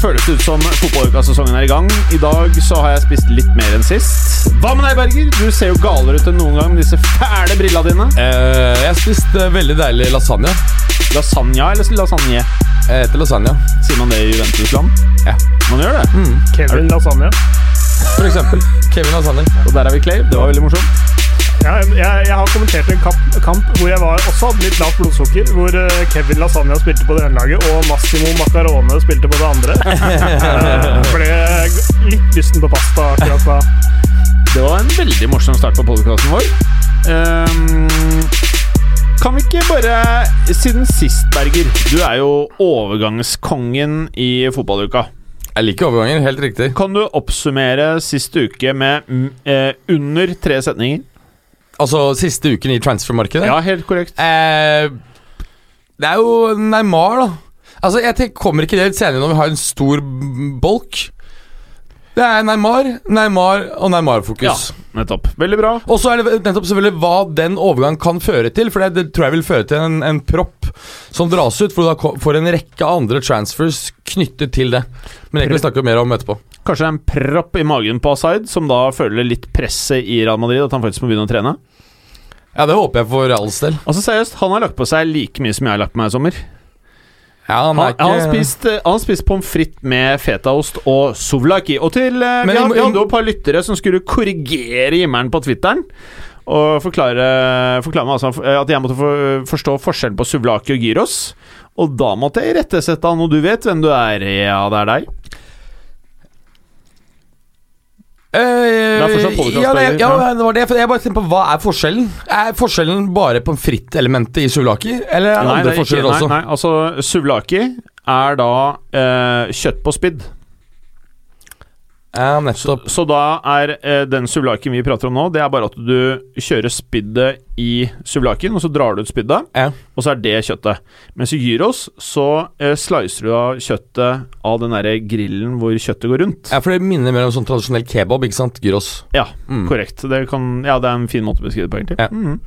føles det ut som fotballuka-sesongen er i gang. I dag så har jeg spist litt mer enn sist. Hva med deg, Berger? Du ser jo galere ut enn noen gang med disse fæle brillene dine. Uh, jeg spiste veldig deilig lasagne. Lasagna eller lasagne? Jeg heter lasagne. Sier man det i Juventus-land? Ja. Man gjør det. Kevin Lasagne. For eksempel Kevin Lasagne. Og der er vi Clay. Det var veldig morsomt. Jeg, jeg, jeg har kommentert en kamp, kamp hvor jeg var, også hadde litt lavt blodsukker. Hvor eh, Kevin Lasagna spilte på det ene laget, og Massimo Macarone spilte på det andre. Jeg ble litt lysten på pasta akkurat da. Det var en veldig morsom start på podkasten vår. Um, kan vi ikke bare Siden sist, Berger Du er jo overgangskongen i fotballuka. Jeg liker overganger, helt riktig. Kan du oppsummere sist uke med mm, eh, under tre setninger? Altså siste uken i transfermarkedet. Ja, helt korrekt. Eh, det er jo Neymar, da. Altså, jeg tenker, Kommer ikke det litt senere når vi har en stor bolk? Det er Neymar, Neymar og Neymar-fokus. Ja, nettopp. Veldig bra. Og så er det nettopp selvfølgelig hva den overgangen kan føre til. For det, det tror jeg vil føre til en, en propp som dras ut, for du da får en rekke andre transfers knyttet til det. Men det kan vi snakke mer om etterpå. Kanskje det er en propp i magen på Asaid, som da føler litt presset i Real Madrid, at han faktisk må begynne å trene. Ja, det håper jeg for Reals del. Altså seriøst, han har lagt på seg like mye som jeg har lagt på meg i sommer. Ja, han er ikke han spist, eh, han spist pommes frites med fetaost og souvlaki. Og til eh, Men vi, hadde jo et par lyttere som skulle korrigere himmelen på Twitteren. Og forklare, forklare meg altså eh, at jeg måtte for, forstå forskjellen på souvlaki og gyros. Og da måtte jeg irettesette han, og du vet hvem du er. Ja, det er deg. Eh, Det er fortsatt podcast, ja, ja, det var det. For jeg bare tenkte på Hva er forskjellen? Er forskjellen bare på fritt-elementet i souvlaki? Eller er det Nei, andre det er forskjeller ikke, også? nei, nei, altså souvlaki er da uh, kjøtt på spidd. Ja, nettopp. Så da er eh, den sublaken vi prater om nå, det er bare at du kjører spiddet i sublaken og så drar du ut spiddet, Ja. og så er det kjøttet. Mens i gyros så eh, slicer du av kjøttet av den derre grillen hvor kjøttet går rundt. Ja, for det minner mer om sånn tradisjonell kebab, ikke sant? Gyros. Ja, Mm. korrekt. Det, kan, ja, det er en fin måte å beskrive det på, egentlig. Ja. Mhm.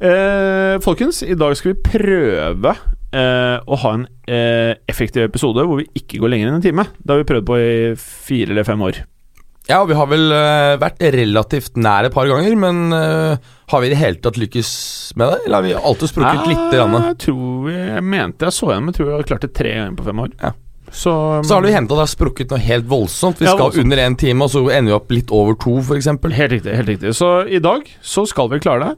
eh, folkens, i dag skal vi prøve eh, å ha en eh, effektiv episode hvor vi ikke går lenger enn en time. Det har vi prøvd på i fire eller fem år. Ja, og vi har vel uh, vært relativt nær et par ganger, men uh, har vi i det hele tatt lykkes med det? Eller har vi alltid sprukket litt? Grann? Jeg tror vi, jeg mente jeg så gjennom, jeg tror vi har klart det tre ganger på fem år. Ja. Så, Så har det hendt at det har sprukket noe helt voldsomt. Vi Ja, skal voldsomt. under én time, og så ender vi opp litt over to, f.eks. Helt riktig. helt riktig Så i dag så skal vi klare det.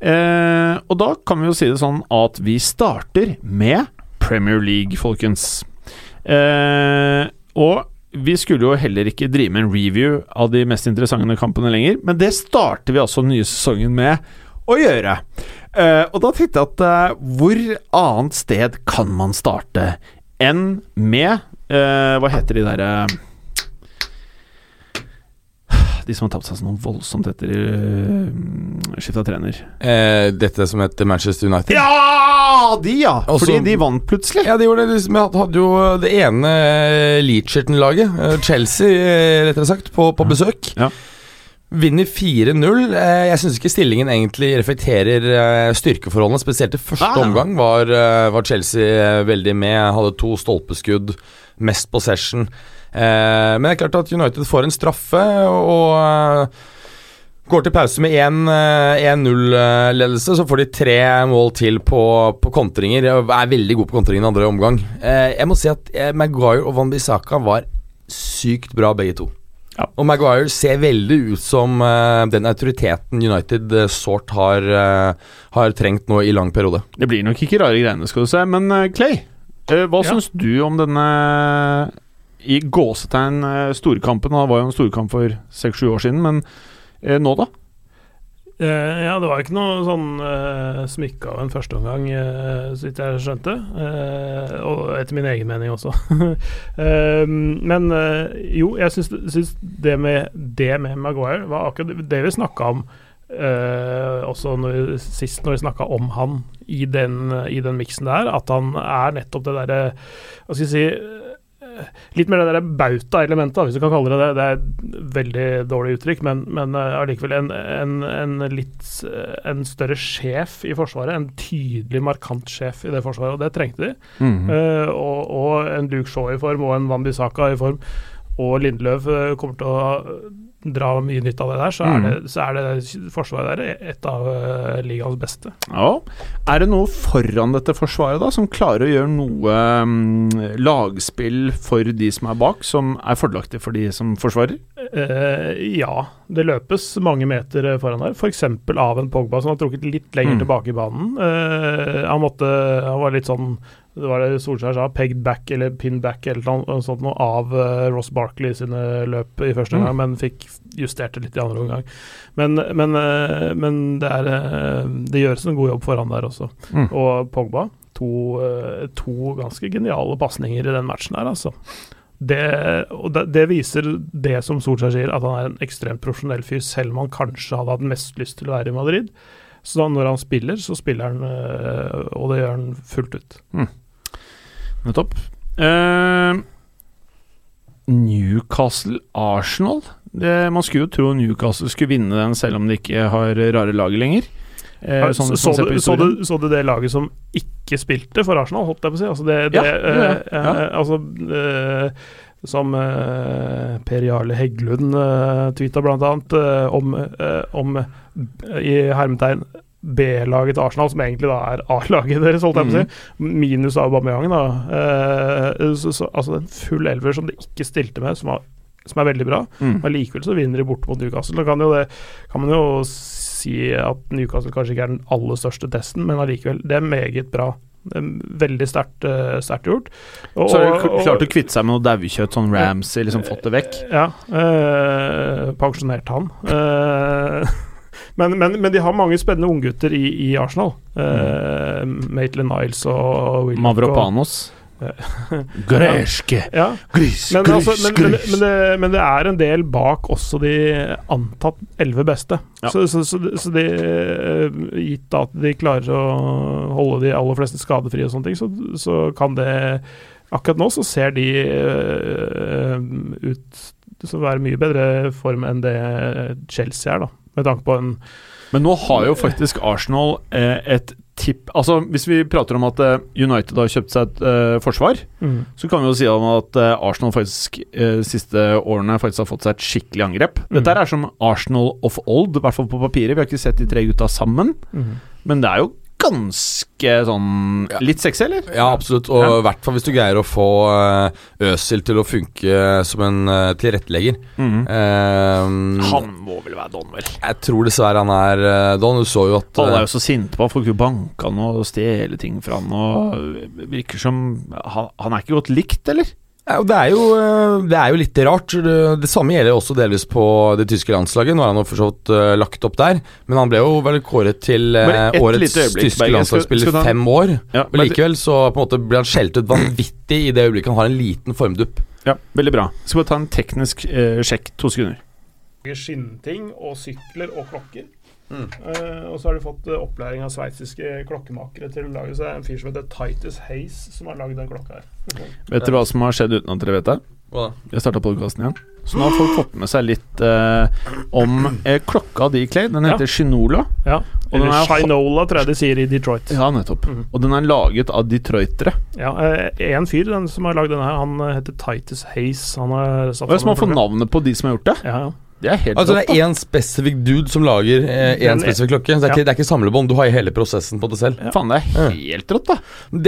Eh, og da kan vi jo si det sånn at vi starter med Premier League, folkens. Eh, og vi skulle jo heller ikke drive med en review av de mest interessante kampene lenger, men det starter vi altså den nye sesongen med å gjøre. Eh, og da tenkte jeg at eh, hvor annet sted kan man starte enn med eh, Hva heter de derre De som har tapt seg sånn voldsomt etter uh, skifta trener. Eh, dette som heter Manchester United. Ja! De, ja! Også- Fordi de vant plutselig. Ja, de gjorde det. De hadde jo det ene eh, Leacherton-laget, eh, Chelsea eh, rettere sagt, på, på besøk. Ja. Vinner 4-0. Eh, Jeg syns ikke stillingen egentlig reflekterer eh, styrkeforholdene. Spesielt i første Ah. omgang var, eh, var Chelsea eh, veldig med. Hadde to stolpeskudd, mest possession. Eh, Men det er klart at United får en straffe og eh, går til pause med 1-0-ledelse. Så får de tre mål til på, på kontringer. Er veldig god på kontringer i andre omgang. Eh, Jeg må si at eh, Maguire og Van Bissaka var sykt bra, begge to. Ja. Og Maguire ser veldig ut som uh, den autoriteten United uh, sårt har, uh, har trengt nå i lang periode. Det blir nok ikke rare greiene, skal du se. Men eh, Clay, eh, hva Ja. syns du om denne i gåsetegn eh, storkampen? Det var jo en storkamp for seks-sju år siden, men eh, nå, da? Eh, ja, det var ikke noe sånn eh, smykke av en førsteomgang, eh, så vidt jeg skjønte. Eh, og etter min egen mening også. Eh, men jo, jeg syns, syns det, med, det med Maguire var akkurat det vi snakka om også når sist når vi snakka om han i den, i den miksen der, at han er nettopp det derre Hva skal jeg si Litt mer det der bauta-elementet, hvis du kan kalle det det. Det er et veldig dårlig uttrykk, men, men eh, allikevel en, en, en litt eh, En større sjef i Forsvaret. En tydelig, markant sjef i det Forsvaret, og det trengte de. Mm -hmm. uh, og, og en Luke Shaw i form, og en Wambisaka i form, og Lindløv kommer til å dra mye nytt av det der, så er, Mhm. det, så er det forsvaret der et av uh, ligaens beste. Ja. Er det noe foran dette forsvaret da som klarer å gjøre noe um, lagspill for de som er bak, som er fordelaktig for de som forsvarer? Uh, ja, det løpes mange meter eh, foran der, f.eks. av en Pogba som har trukket litt lenger Mm. tilbake i banen. Uh, han måtte Han var litt sånn det var det Solskjær sa, pegged back eller pinned back eller noe sånt noe av eh, Ross Barkley sine løp i første Mm. men fikk justert det litt i andre omgang. Men, men, eh, men det, er, eh, det gjøres en god jobb for han der også. Mm. Og Pogba, to, to ganske geniale pasninger i den matchen her, altså. Det, og det, det viser det som Solskjær sier, at han er en ekstremt profesjonell fyr, selv om han kanskje hadde hatt mest lyst til å være i Madrid. Så da når han spiller, så spiller han, øh, og det gjør han fullt ut. Nettopp. Eh, Newcastle-Arsenal. Det- Man skulle jo tro Newcastle skulle vinne den, selv om de ikke har rare laget lenger. Eh, sånn så, så, du, så, du, så du det laget som ikke spilte for Arsenal, holdt jeg på å si? Altså det, det, Ja, det eh, Ja. eh, altså, eh, som eh, Per Jarle Heggelund eh, tweeta blant annet eh, om, eh, om eh, i hermetegn B-laget til Arsenal, som egentlig da er A-laget deres, holdt jeg på å si. Mhm. Minus Aubameyang, da. Eh, så, så, altså en full elver som de ikke stilte med, som, var, som er veldig bra. Mm. Men likevel så vinner de borte mot Newcastle. Da kan, jo det, kan man jo si at Newcastle kanskje ikke er den aller største testen, men allikevel, det er meget bra. Veldig sterkt eh, sterkt gjort. Og- Så har de klart å kvitte seg med noe daukjøtt, sånn Ramsey, liksom fått det vekk. Ja. Eh, pensjonert han. Eh, men, men, men de har mange spennende unggutter i, i Arsenal. Uh, Maitland Niles og Willoch. Mavropanos. Greske Ja. Gris, Men, gris, altså, men, men, gris. men, det, men det er en del bak også de antatt elleve beste. Ja. Så, så, så, så det, eh, gitt at de klarer å holde de aller fleste skadefrie og sånne ting, så, så kan det Akkurat nå så ser de uh, ut til å være mye bedre form enn det Chelsea er, da. Med tanke på en Men nå har jo faktisk Arsenal eh, et tipp Altså, hvis vi prater om at eh, United har kjøpt seg et eh, forsvar, så kan vi jo si om at eh, Arsenal faktisk eh, siste årene faktisk har fått seg et skikkelig angrep. Mm. Dette er som Arsenal of old, i hvert fall på papiret. Vi har ikke sett de tre gutta sammen, men det er jo ganske sånn Litt sexy, eller? Ja, absolutt. Og Ja. i hvert fall hvis du greier å få eh, Øsil til å funke som en eh, tilrettelegger. -hmm. Eh, Han må vel være Don, vel? Jeg tror dessverre han er eh, Don. Du så jo at Alle er eh, jo så sinte på han, folk vil banke han og stjele ting fra han. Og virker som han, han er ikke godt likt, eller? Ja, det, er jo, eh, det er jo litt rart. Det, det samme gjelder også delvis på det tyske landslaget. Nå har han jo for så vidt eh, lagt opp der, men han ble jo vel kåret til eh, årets tyske landslagsspiller Skal- skal i fem år. Ja, Men likevel så på en måte blir han skjelt ut vanvittig i det øyeblikket han har en liten formdupp. Ja, veldig bra. Skal bare ta en teknisk eh, sjekk. To sekunder. skinnting og sykler og klokker. Mm. Eh, og så har de fått eh, opplæring av sveitsiske klokkemakere til å lage seg en fyr som heter Titus Haze som har lagd den klokka her. Vet dere hva som har skjedd uten at dere vet det? Hva da? Jeg starta podkasten igjen. Så nå har folk fått med seg litt eh, om eh, klokka de, Clay. Den Ja. heter Shinola. Ja. Eller er- Shinola, tror jeg de sier i Detroit. Ja, nettopp. Mhm. Og den er laget av detroitere. Ja, eh, En fyr den som har lagd denne, her, han eh, heter Titus Haze Han har satt Og jeg som har fått navnet på de som har gjort det. Ja, ja. Det er helt Altså Det er én spesifikk dude som lager én eh, spesifikk klokke. Så det er, ja. ikke, det er ikke samlebånd. Du har hele prosessen på det selv. Faen, det er helt rått, da.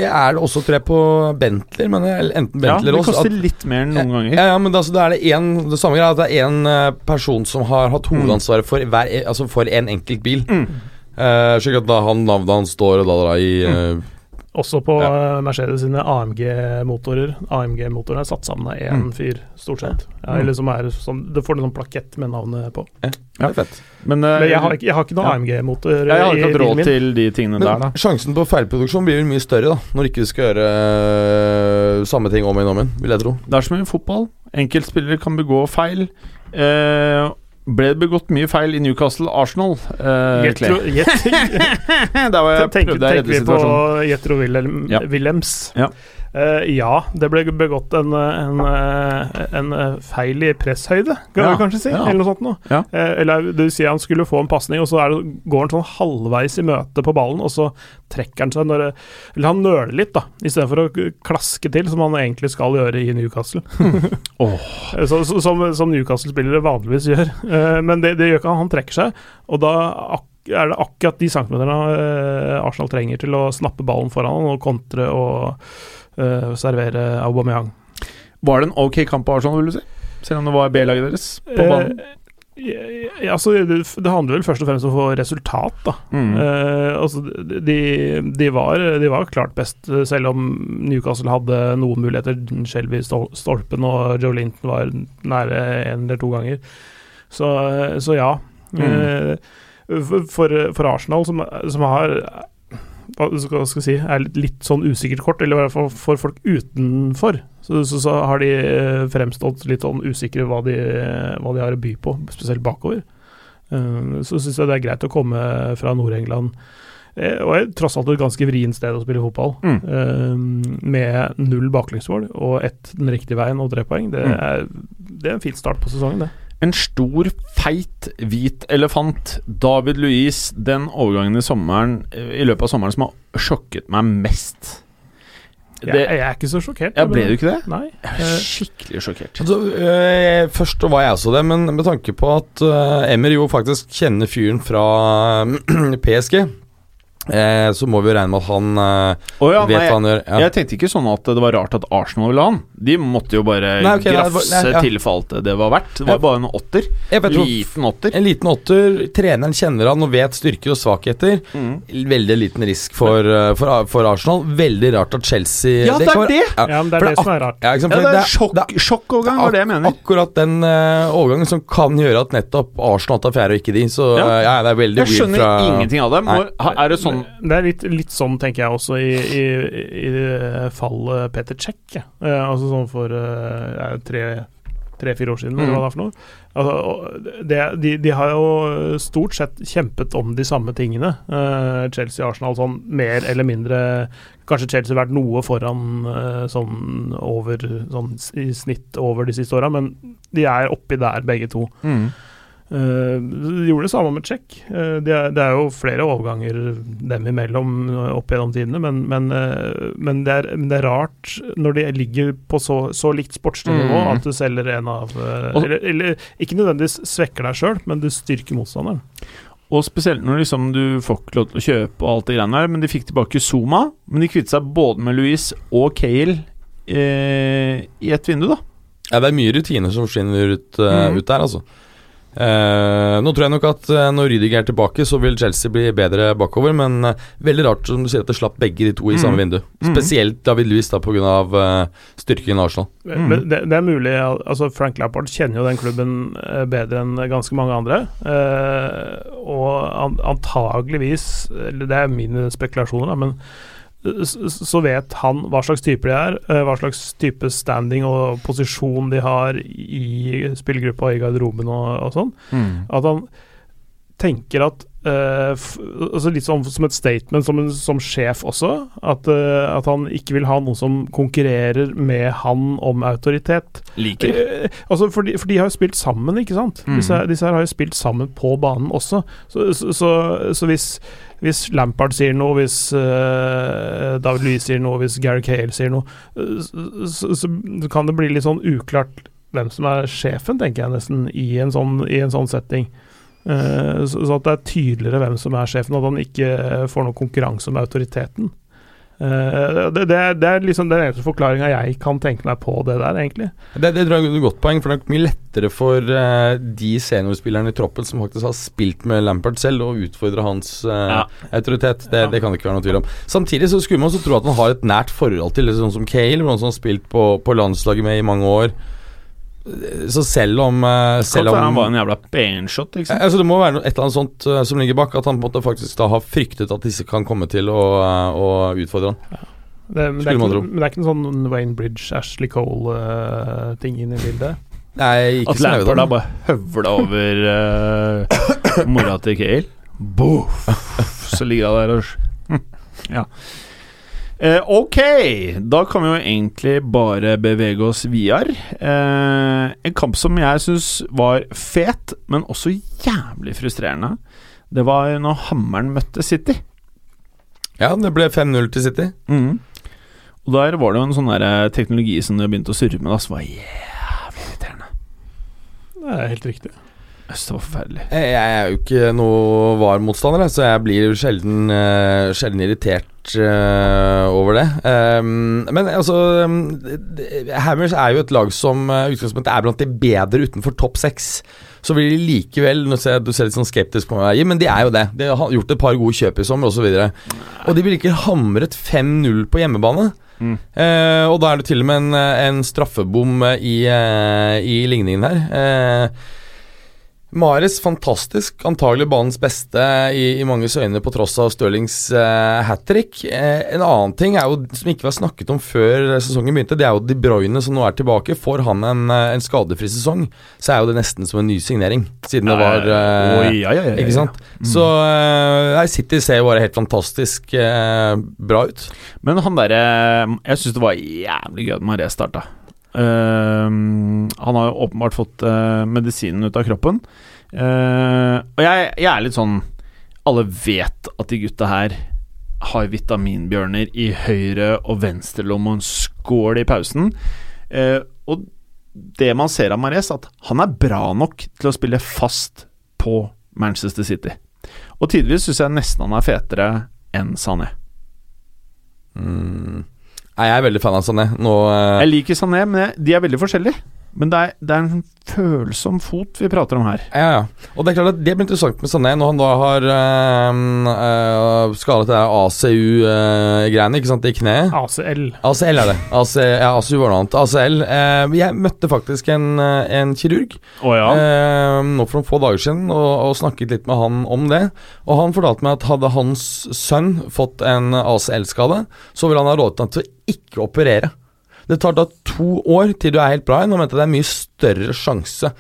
Det er det også, tror jeg, på Bentley. Men enten enten Ja, det koster også, at- litt mer enn noen ganger. Ja, ja, men altså, da er det en, det samme greia at det er én person som har hatt hovedansvaret for hver e- Altså for en enkelt bil. Mm. Uh, slik at da han navnet hans står og da, da i eh, Også på Ja. eh, Mercedes sine AMG-motorer. AMG-motorene er satt sammen av én Mm. fyr, stort sett. Ja, eller som er sånn, Det får en sånn plakett med navnet på. Det er fett. Men, eh, Men jeg har, ikke- jeg har ikke noen ja. AMG-motor jeg har ikke råd til de tingene Men der, da. sjansen på feilproduksjon blir vel mye større da når ikke vi skal gjøre øh, samme ting om igjen om igjen, vil jeg tro. Det er som i fotball. Enkeltspillere kan begå feil. Eh, ble det begått mye feil i Newcastle-Arsenal? Eh, Jetro? Jet, Der var jeg prøvde jeg å tenker vi på situasjonen. Jetro Wilhelm, Ja. Willems? Ja. Eh, ja, det ble begått en, en, eh, en eh, feil i presshøyde, kan Ja, vi kanskje si. ja. Eller noe sånt noe. Ja. Uh, eller det vil si han skulle få en pasning, og så det, går han sånn halvveis i møte på ballen, og så trekker han seg når Eller han nøler litt, da, istedenfor å klaske til, som han egentlig skal gjøre i Newcastle. Eh, så, så, som, som Newcastle-spillere vanligvis gjør. Uh, men det, det gjør ikke han. Han trekker seg, og da er det akkurat de centimeterne Arsenal trenger til å snappe ballen foran og kontre og eh, servere Aubameyang. Var det en ok kamp på Arsenal, vil du si? Selv om det var B-laget deres på banen? Eh, ja, altså, det, det handler vel først og fremst om å få resultat, da. Mm. Eh, altså, de, de, var, de var klart best, eh, selv om Newcastle hadde noen muligheter. Shelby stol- stolpen og Joe Linton var nære en eller to ganger. Så, eh, så ja. Mm. Eh, for- for Arsenal, som, som har hva skal jeg si, er litt, litt sånn usikkert kort, eller i hvert fall for folk utenfor, så, så, så har de eh, fremstått litt sånn usikre hva de, hva de har å by på, spesielt bakover. Eh, så syns jeg det er greit å komme fra Nord-England. eh, Og er tross alt et ganske vrient sted å spille fotball. Mm. Med null baklengsmål og ett den riktige veien og tre poeng. Det Mm. er, det er en fin start på sesongen, det. En stor, feit, hvit elefant, David Louise, den overgangen i sommeren eh, I løpet av sommeren som har sjokket meg mest. Jeg, Det, jeg er ikke så sjokkert. ja, ble du ikke det? Nei. Jeg eh, er skikkelig sjokkert. Altså, øh, først var jeg også det, men med tanke på at øh, Emmer jo faktisk kjenner fyren fra øh, PSG, eh, så må vi jo regne med at han eh, oh ja, vet nei, hva han gjør. Ja. Jeg tenkte ikke sånn at det var rart at Arsenal ville ha han. De måtte jo bare Nei, ok, nei, det var- grafse nei, ja. til for alt det var verdt. Det var bare en åtter. Liten åtter. en liten åtter, treneren kjenner han og vet styrker og svakheter. Mm. Veldig liten risk for, øh, for, for Arsenal. Veldig rart at Chelsea Ja, det det er være- det! Ja, Ja, men det er det som er rart. Ja, det er det- sjokk, det- sjokkovergang, var det jeg mener. Akkurat den uh, overgangen som kan gjøre at nettopp Arsenal tar fjerde og ikke de. Så Ja. øh, ja, det er veldig Jeg weird skjønner fra ingenting av det. Ha- er det sånn Det er litt, litt sånn, tenker jeg også, i, i, i fallet Peter Czech. Eh, altså sånn for eh, tre- tre-fire år siden, eller Mm. hva det er for noe. Altså, det, de, de har jo stort sett kjempet om de samme tingene. Eh, Chelsea og Arsenal sånn mer eller mindre Kanskje Chelsea har vært noe foran eh, sånn over sånn i snitt over de siste åra, men de er oppi der begge to. mm. Eh, de gjorde det samme med Czech. Eh, det, er, jo flere overganger dem imellom eh, opp gjennom tidene, men, men, men, det, er, men det er rart når de ligger på så, så likt sportslig nivå Mm. at du selger en av eller, eller ikke nødvendigvis svekker deg sjøl, men du styrker motstanderen. Og spesielt når liksom du får ikke lov til å kjøpe og alt det greiene der, men de fikk tilbake Zuma. Men de kvittet seg både med Louise og Cale eh, i ett vindu, da. Ja, det er mye rutiner som forsvinner ut, Mhm. ut der, altså. Eh, nå tror jeg nok at eh, når Rydiger er tilbake, så vil Chelsea bli bedre bakover, men eh, veldig rart som du sier at det slapp begge de to i mm. samme vindu. Mhm. Spesielt David Louis da pga. Uh, styrken i Arsenal. Mm. Men det, det er mulig altså Frank Lappard kjenner jo den klubben eh, bedre enn ganske mange andre. eh, og an, antageligvis, det er mine spekulasjoner, da, men eh, så vet han hva slags type de er, eh, hva slags type standing og posisjon de har i spillergruppa og i garderoben og, og sånn. At han tenker at f altså Litt som, som et statement som, som sjef også. At, uh, at han ikke vil ha noen som konkurrerer med han om autoritet. Liker. Uh, altså for, de, for de har jo spilt sammen, ikke sant? Mm. Disse, disse her har jo spilt sammen på banen også. Så, så, så, så hvis, hvis Lampard sier noe, hvis David Louis sier noe, hvis Gary Cale sier noe, så kan det bli litt sånn uklart hvem som er sjefen, tenker jeg nesten, i en sånn, i en sånn setting. Eh, så, at det er tydeligere hvem som er sjefen, at han ikke får noen konkurranse om autoriteten. Eh, det, det, er- det er liksom den eneste forklaringa jeg kan tenke meg på det der, egentlig. Det, det tror jeg er et godt poeng, for det er mye lettere for eh, de seniorspillerne i troppen som faktisk har spilt med Lampard selv, å utfordre hans eh, Ja. autoritet. Det, det kan det ikke være noe tvil om. Samtidig så skulle man også tro at han har et nært forhold til sånn som Cale, noen som har spilt på, på landslaget med i mange år. Så selv om eh, Selv om han var en jævla benshot, ikke sant? Altså Det må være et eller annet sånt eh, som ligger bak, at han på en måte faktisk da har fryktet at disse kan komme til å, eh, å utfordre han. Det, men, det ikke, tro. men det er ikke en sånn Wayne Bridge, Ashley Cole-ting inn i bildet. Nei, ikke At så nøye, Lampard da bare høvla over uh, mora til Kale. Boff! Så ligger hun der og Ja. Eh, ok, da kan vi jo egentlig bare bevege oss videre. Eh, en kamp som jeg syns var fet, men også jævlig frustrerende. Det var når Hammeren møtte City. Ja, det ble 5-0 til City. Og der var det jo en sånn der eh, teknologi som de begynte å surre med, da, som var jævlig irriterende. Det er helt riktig. Det var forferdelig. Jeg jeg er jo ikke noe VAR-motstander, så jeg blir sjelden, eh, sjelden irritert eh, over det. Um, men altså um, Hammers er jo et lag som uh, utgangspunktet er blant de bedre utenfor topp seks. Så vil de likevel Nå ser jeg Du ser litt sånn skeptisk på meg, men de er jo det. De har gjort et par gode kjøp i sommer osv. Og, så videre. og de blir ikke hamret 5-0 på hjemmebane. Mm. Eh, og da er det til og med en, eh, en straffebom eh, i, eh, i ligningen her. Eh, Mares fantastisk, antagelig banens beste i, i manges øyne på tross av Stirlings eh, hat trick. Eh, en annen ting er jo, som ikke var snakket om før sesongen begynte, det er jo De Bruyne som nå er tilbake. Får han en, eh, en skadefri sesong, så er jo det nesten som en ny signering. Siden det var eh, Oi, ja, ja. Ikke sant? Så eh, City ser jo bare helt fantastisk eh, bra ut. Men han derre Jeg syns det var jævlig gøy at Maré starta. Ehm, han har jo åpenbart fått uh, medisinen ut av kroppen. Uh, og jeg, jeg er litt sånn Alle vet at de gutta her har vitaminbjørner i høyre og venstre lomme og en skål i pausen. Eh, og det man ser av Mares, at han er bra nok til å spille fast på Manchester City. Og tidvis syns jeg nesten han er fetere enn Sané. Mm. Nei, jeg er veldig fan av Sané. Nå eh, Jeg liker Sané, men de er veldig forskjellige. Men det er, det er en følsom fot vi prater om her. Ja, ja. Og det er klart at det blir interessant med Sané når han da har øh, øh, skadet det ACU-greiene, ikke sant, i kneet. ACL. ACL er det. AC, ja, ACU var noe annet. ACL. Øh, jeg møtte faktisk en, eh, en kirurg oh, ja. øh, nå for noen få dager siden og, og snakket litt med han om det. Og han fortalte meg at hadde hans sønn fått en ACL-skade, så ville han ha råd til å ikke operere. Det tar da to år til du er helt bra igjen, og mente det er mye større sjanse.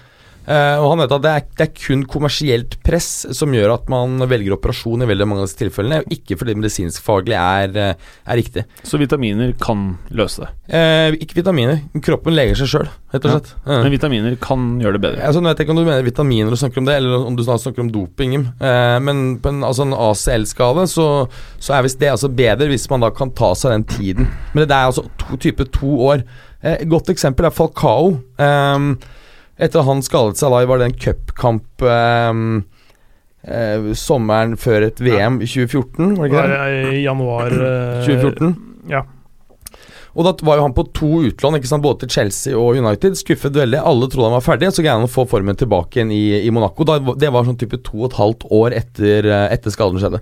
Eh, og han vet at det er, det er kun kommersielt press som gjør at man velger operasjon i veldig mange av disse tilfellene, og ikke fordi medisinskfaglig er, eh, er riktig. Så vitaminer kan løse det. Eh, ikke vitaminer. Kroppen leger seg sjøl, rett og Ja. slett. Eh. Men vitaminer kan gjøre det bedre. Altså, nå vet jeg ikke om du mener vitaminer og snakker om det, eller om du snart snakker om doping. Eh, men på en, altså en ACL-skade så, så er visst det altså bedre hvis man da kan ta seg den tiden. Men det er altså to, type to år. Eh, godt eksempel er Falcao. Eh, etter at han skadet seg da var det en cupkamp eh, eh, sommeren før et VM i 2014, var det ikke det? i januar eh, 2014. Ja. Og da var jo han på to utlån, ikke sant, både til Chelsea og United. Skuffet veldig. Alle trodde han var ferdig, så greide han å få formen tilbake igjen i, i Monaco. Da, det var sånn type to og et halvt år etter, eh, etter skaden skjedde.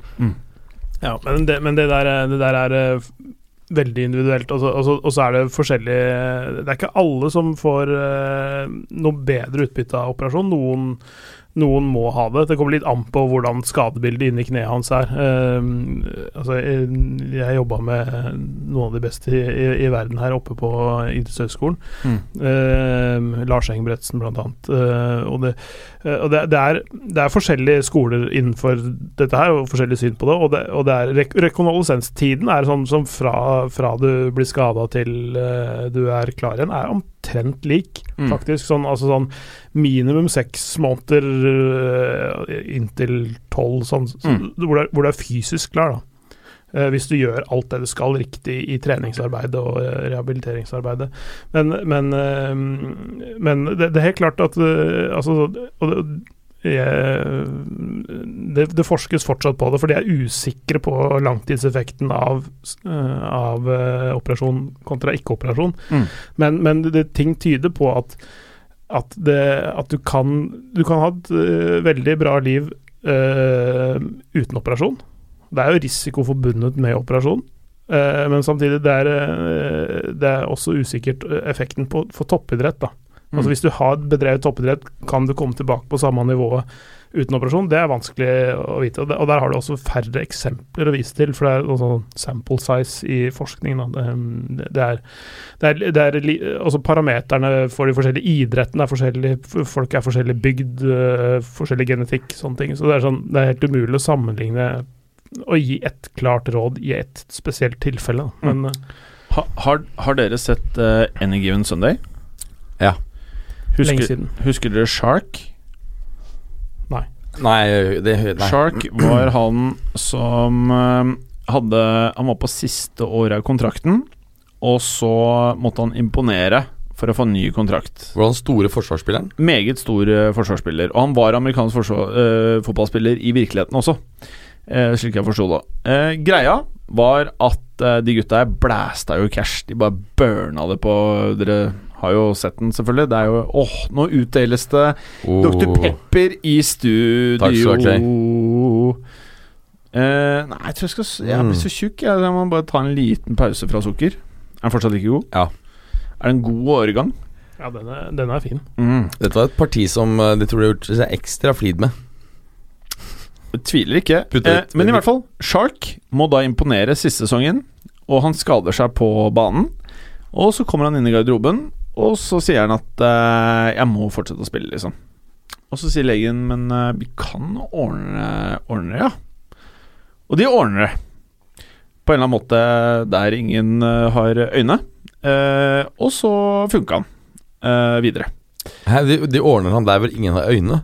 Ja, men det, men det, der, det der er eh, veldig individuelt. Og så, og, så, og så er det forskjellig Det er ikke alle som får uh, noe bedre utbytte av operasjon. Noen, noen må ha det. Det kommer litt an på hvordan skadebildet inni kneet hans er. Uh, altså, jeg, jeg jobba med noen av de beste i, i, i verden her oppe på idrettshøgskolen. Mm. Uh, Lars Engebretsen, blant annet. Og det, og det, det, er, det er forskjellige skoler innenfor dette her, og forskjellig syn på det. Og det, og det er rek rekonvalesenstiden er sånn som fra, fra du blir skada til uh, du er klar igjen, er omtrent lik, Mm. faktisk. Sånn, altså sånn minimum seks måneder uh, inntil tolv, sånn, så- Mm. hvor, du er, hvor du er fysisk klar, da. Eh, hvis du gjør alt det du skal riktig i treningsarbeidet og eh, rehabiliteringsarbeidet. Men, men, eh, men det, det er helt klart at altså, og det, det, det forskes fortsatt på det, for de er usikre på langtidseffekten av, av operasjon kontra ikke-operasjon. Mm. Men, men det, ting tyder på at, at, det, at du, kan, du kan ha et veldig bra liv eh, uten operasjon. Det er jo risiko forbundet med operasjon. eh, men samtidig det er eh, det er også usikkert eh, effekten på, for toppidrett. da Altså Mm. Hvis du har bedrevet toppidrett, kan du komme tilbake på samme nivå uten operasjon? Det er vanskelig å vite. Og, der har du også færre eksempler å vise til, for det er også sample size i forskningen. Da. Det, er, det er, det er også Parameterne for de forskjellige idrettene er forskjellige. Folk er forskjellig bygd, forskjellig genetikk, sånne ting. Så det er, sånn, det er helt umulig å sammenligne og gi et klart råd i et spesielt tilfelle. Men øh, Ha, har, har dere sett uh, Any Given Sunday? Ja. lenge Husker, siden. husker dere Shark? Nei, det nei. Shark var han som uh, hadde Han var på siste året av kontrakten, og så måtte han imponere for å få ny kontrakt. Var han store forsvarsspilleren? Meget stor eh, forsvarsspiller. Og han var amerikansk forsvar, uh, fotballspiller i virkeligheten også, eh, slik jeg forsto det. Eh, greia var at eh, de gutta her blæsta jo cash. De bare burna det på Dere har jo sett den, selvfølgelig. Det er jo Åh, nå utdeles det Oh. Dr. Pepper i studio. Takk skal du ha, Uh, nei, jeg tror jeg skal Jeg blir Mm. så tjukk. Jeg, jeg må bare ta en liten pause fra sukker. Er den fortsatt like god? Ja. Er det en god åregang? Ja, den er, den er fin. Mm. Dette var et parti som eh, de tror de har gjort seg ekstra flid med. Tviler ikke. Eh, men i hvert fall, Shark må da imponere siste sesongen, og han skader seg på banen. Og så kommer han inn i garderoben, og så sier han at eh, 'jeg må fortsette å spille', liksom. Og så sier legen 'men eh, vi kan ordne, ordne det', ja. Og de ordner det. På en eller annen måte der ingen eh, har øyne. Eh, og så funka han eh, videre. Hæ, de, de ordner han der hvor ingen har øyne.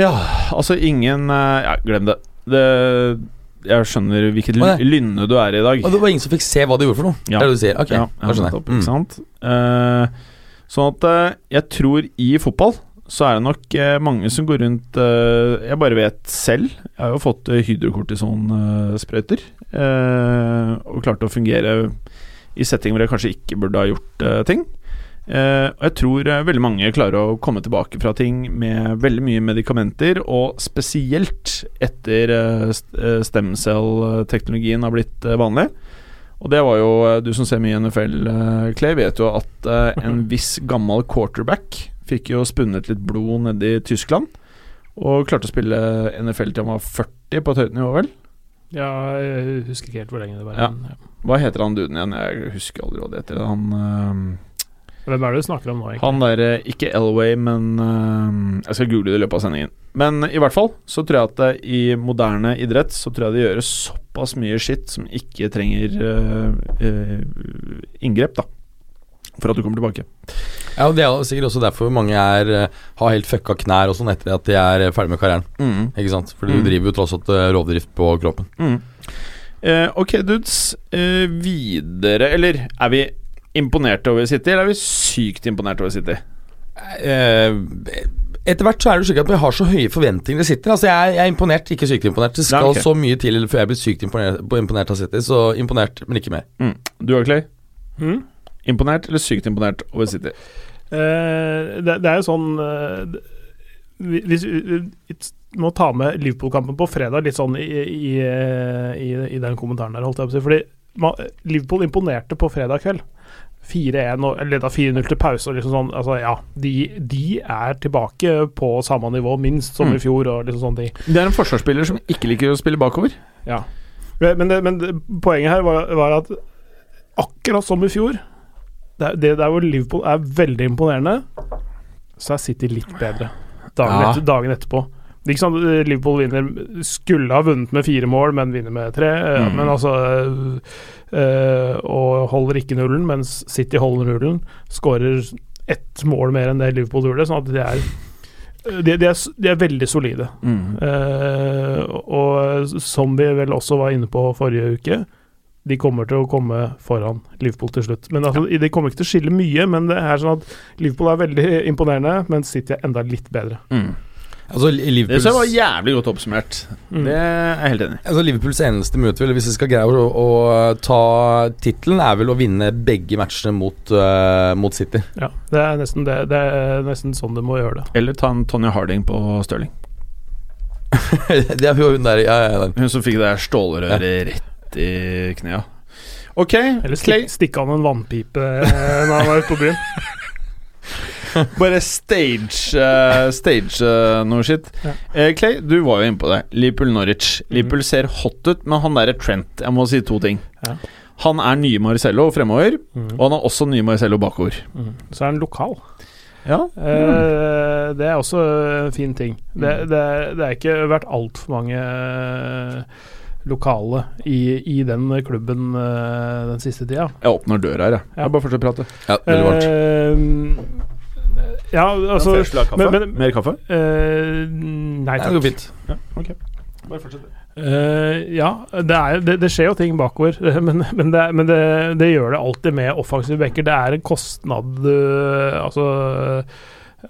Ja, altså ingen eh, Ja, glem det. det jeg skjønner hvilket nei. lynne du er i i dag. Og det var ingen som fikk se hva de gjorde for noe. Ja. Det er det du sier. Ok, Ja, jeg skjønner Opp, ikke sant? Eh, sånn at uh, jeg tror i fotball så er det nok uh, mange som går rundt Jeg bare vet selv. Jeg har jo fått uh, hydrokortisonsprøyter. og klarte å fungere i settinger hvor jeg kanskje ikke burde ha gjort ting. Eh, og jeg tror eh, veldig mange klarer å komme tilbake fra ting med veldig mye medikamenter, og spesielt etter uh, stemcell-teknologien har blitt eh, vanlig. Og det var jo eh, Du som ser mye NFL, eh, Clay, vet jo at eh, en viss gammel quarterback fikk jo spunnet litt blod nede i Tyskland. Og klarte å spille NFL til han var 40 på et høyt nivå, vel? Ja, jeg husker ikke helt hvor lenge det var. Ja. Hva heter han duden igjen? Jeg husker aldri hva det heter. Han, eh, Hvem er det du snakker om nå, egentlig? han der eh, Ikke Elway, men uh, Jeg skal google det i løpet av sendingen. Men i hvert fall så tror jeg at det, i moderne idrett så tror jeg det gjøres såpass mye skitt som ikke trenger uh, uh, inngrep, da. For at du kommer tilbake. Ja, og Det er sikkert også derfor mange er, eh, har helt fucka knær og sånn etter at de er eh, ferdig med karrieren. Ikke sant? Fordi Mm. du driver jo tross alt eh, rovdrift på kroppen. Mm. Eh, ok, dudes. Eh, videre Eller er vi imponerte over City, eller er vi sykt imponerte over City? Eh, etter hvert så er det slik at vi har så høye forventninger til City. Altså jeg, jeg er imponert, ikke sykt imponert. Det skal Nei, okay. så mye til før jeg blir sykt imponert, imponert av City. Så imponert, men ikke mer. Mm. Du og Clay? Mm? Imponert eller sykt imponert over City? Eh, det, det er jo sånn uh, vi- Hvis vi vi må ta med Liverpool-kampen på fredag litt sånn i, i, i, i den kommentaren der, holdt jeg på å si. Fordi man, Liverpool imponerte på fredag kveld. 4-1 og leda 4-0 til pause og liksom sånn Altså, ja. De, de er tilbake på samme nivå, minst, som Mm. i fjor og liksom sånn de. Det er en forsvarsspiller som ikke liker å spille bakover. Ja. Men, det, men det, poenget her var, var at akkurat som i fjor Det, det der hvor Liverpool er veldig imponerende, så er City litt bedre dagen, Ja. etter, dagen etterpå. Det er ikke at Liverpool vinner Skulle ha vunnet med fire mål, men vinner med tre. eh, Mm. Men altså øh, Og holder ikke nullen, mens City holder nullen. Skårer ett mål mer enn det Liverpool gjorde, sånn at de er de, de, er, de er veldig solide. Mm. Eh, og som vi vel også var inne på forrige uke, de kommer til å komme foran Liverpool til slutt. Men altså, De kommer ikke til å skille mye, men det er sånn at Liverpool er veldig imponerende, mens City er enda litt bedre. Mm. Altså, Det synes jeg var jævlig godt oppsummert. Mm. Det er jeg helt enig i. altså, Liverpools eneste mulighet vel, hvis vi skal greie å, å ta tittelen, er vel å vinne begge matchene mot, uh, mot City. Ja, Det er nesten, det, det er nesten sånn det må gjøre det. Eller ta en Tonje Harding på Stirling. det er hun der ja, ja. Hun som fikk det der stålrøret rett i knea. Ok, Eller stikk, stikke an en vannpipe eh, når han er ute på byen. Bare stage uh, Stage uh, noe shit. Ja. Eh, Clay, du var jo inne på det. Liverpool-Norwich. Liverpool ser hot ut, men han derre Trent Jeg må si to ting. Ja. Han er nye Marcello fremover, Mm. og han er også nye Marcello bakover. Mm. Så er han lokal. Ja. Eh, det er også en fin ting. Det, det, er- det er ikke vært altfor mange eh, lokale i, i den klubben den siste tida. Jeg åpner døra her, jeg. Ja. Jeg bare fortsett å prate. Ja, veldig varmt. Ja, altså kaffe? men- men- Mer kaffe? Uh, Nei takk. det går fint. Ja, okay. Bare fortsett. Uh, ja, det, er, det, det skjer jo ting bakover, men, men, det, men det, det gjør det alltid med offensive backer. Det er en kostnad du Altså,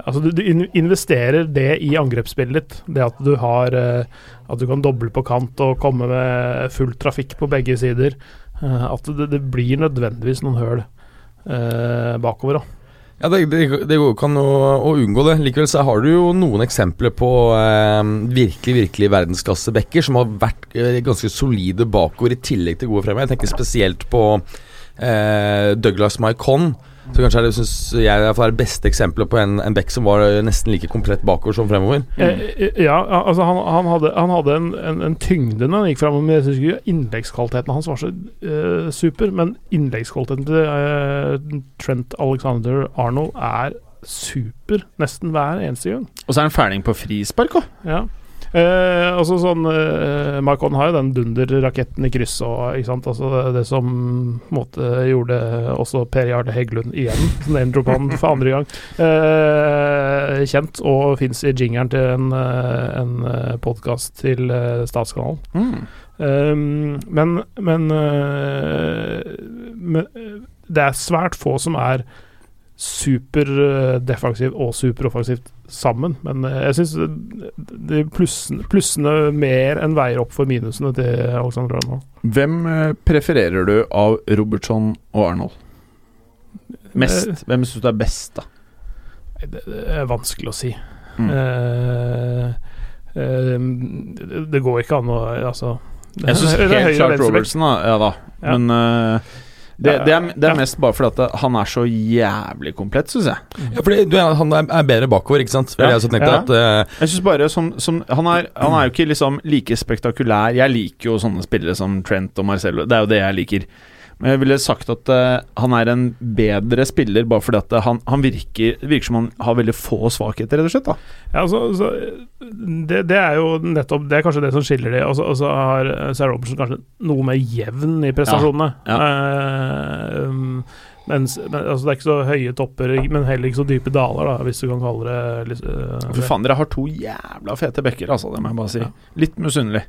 altså du, du investerer det i angrepsspillet ditt. Det at du har eh, At du kan doble på kant og komme med full trafikk på begge sider. Eh, at det, det blir nødvendigvis noen høl uh, bakover. Da. Ja, det, det, det går ikke å, å unngå det. Likevel så har du jo noen eksempler på eh, virkelig virkelig verdensklassebacker som har vært eh, ganske solide bakover i tillegg til gode fremover. Jeg tenker spesielt på eh, Douglas Maikon. Som kanskje er det, synes jeg, er det beste eksempelet på en, en back som var nesten like komplett bakover som fremover. Eh, ja, altså han, han hadde, han hadde en, en, en tyngde når han gikk fremover, men jeg syns ikke innleggskvaliteten hans var så uh, super. Men innleggskvaliteten til uh, Trent Alexander Arnold er super nesten hver eneste gang. Og så er han ferdig på frispark òg. Ja. Eh, altså sånn eh, Marcon har jo den dunderraketten i kryss og ikke sant? Altså det, det som på måte gjorde også Per Jarle Heggelund igjen, som name-droppa han for andre gang, eh, kjent og fins i jingeren til en, eh, en podkast til eh, Statskanalen. Mm. Um, men men, eh, men eh, det er svært få som er superdefensivt og superoffensivt sammen. Men eh, jeg syns de plussene, plussene mer enn veier opp for minusene til Alexander Arnold. Hvem eh, prefererer du av Robertson og Arnold? Mest? Hvem syns du er best, da? Det, er vanskelig å si. Mm. Uh, uh, det, går ikke an å Altså Jeg syns helt klart. Robertson, da. Ja da. Ja. Men eh, det, det, er, det er mest bare fordi at han er så jævlig komplett, syns jeg. Ja, fordi du, Han er, er bedre bakover, ikke sant? Ja. jeg også tenkte Ja. at uh, Jeg synes bare som, som han, er, han er jo ikke liksom like spektakulær. Jeg liker jo sånne spillere som Trent og Marcello. Det er jo det jeg liker. Men jeg ville sagt at uh, han er en bedre spiller bare fordi at eh, han, han virker, virker som han har veldig få svakheter, rett og slett. da Ja, altså, så, det, det er jo nettopp Det er kanskje det som skiller de. Og så altså, har eh, Sarah Robertson kanskje noe mer jevn i prestasjonene. Ja, Eh, um, mens, men, altså, det er ikke så høye topper, men heller ikke så dype daler, da, hvis du kan kalle det litt, eh, For faen, dere har to jævla fete bekker, altså. Det må jeg bare si. Ja. Litt misunnelig.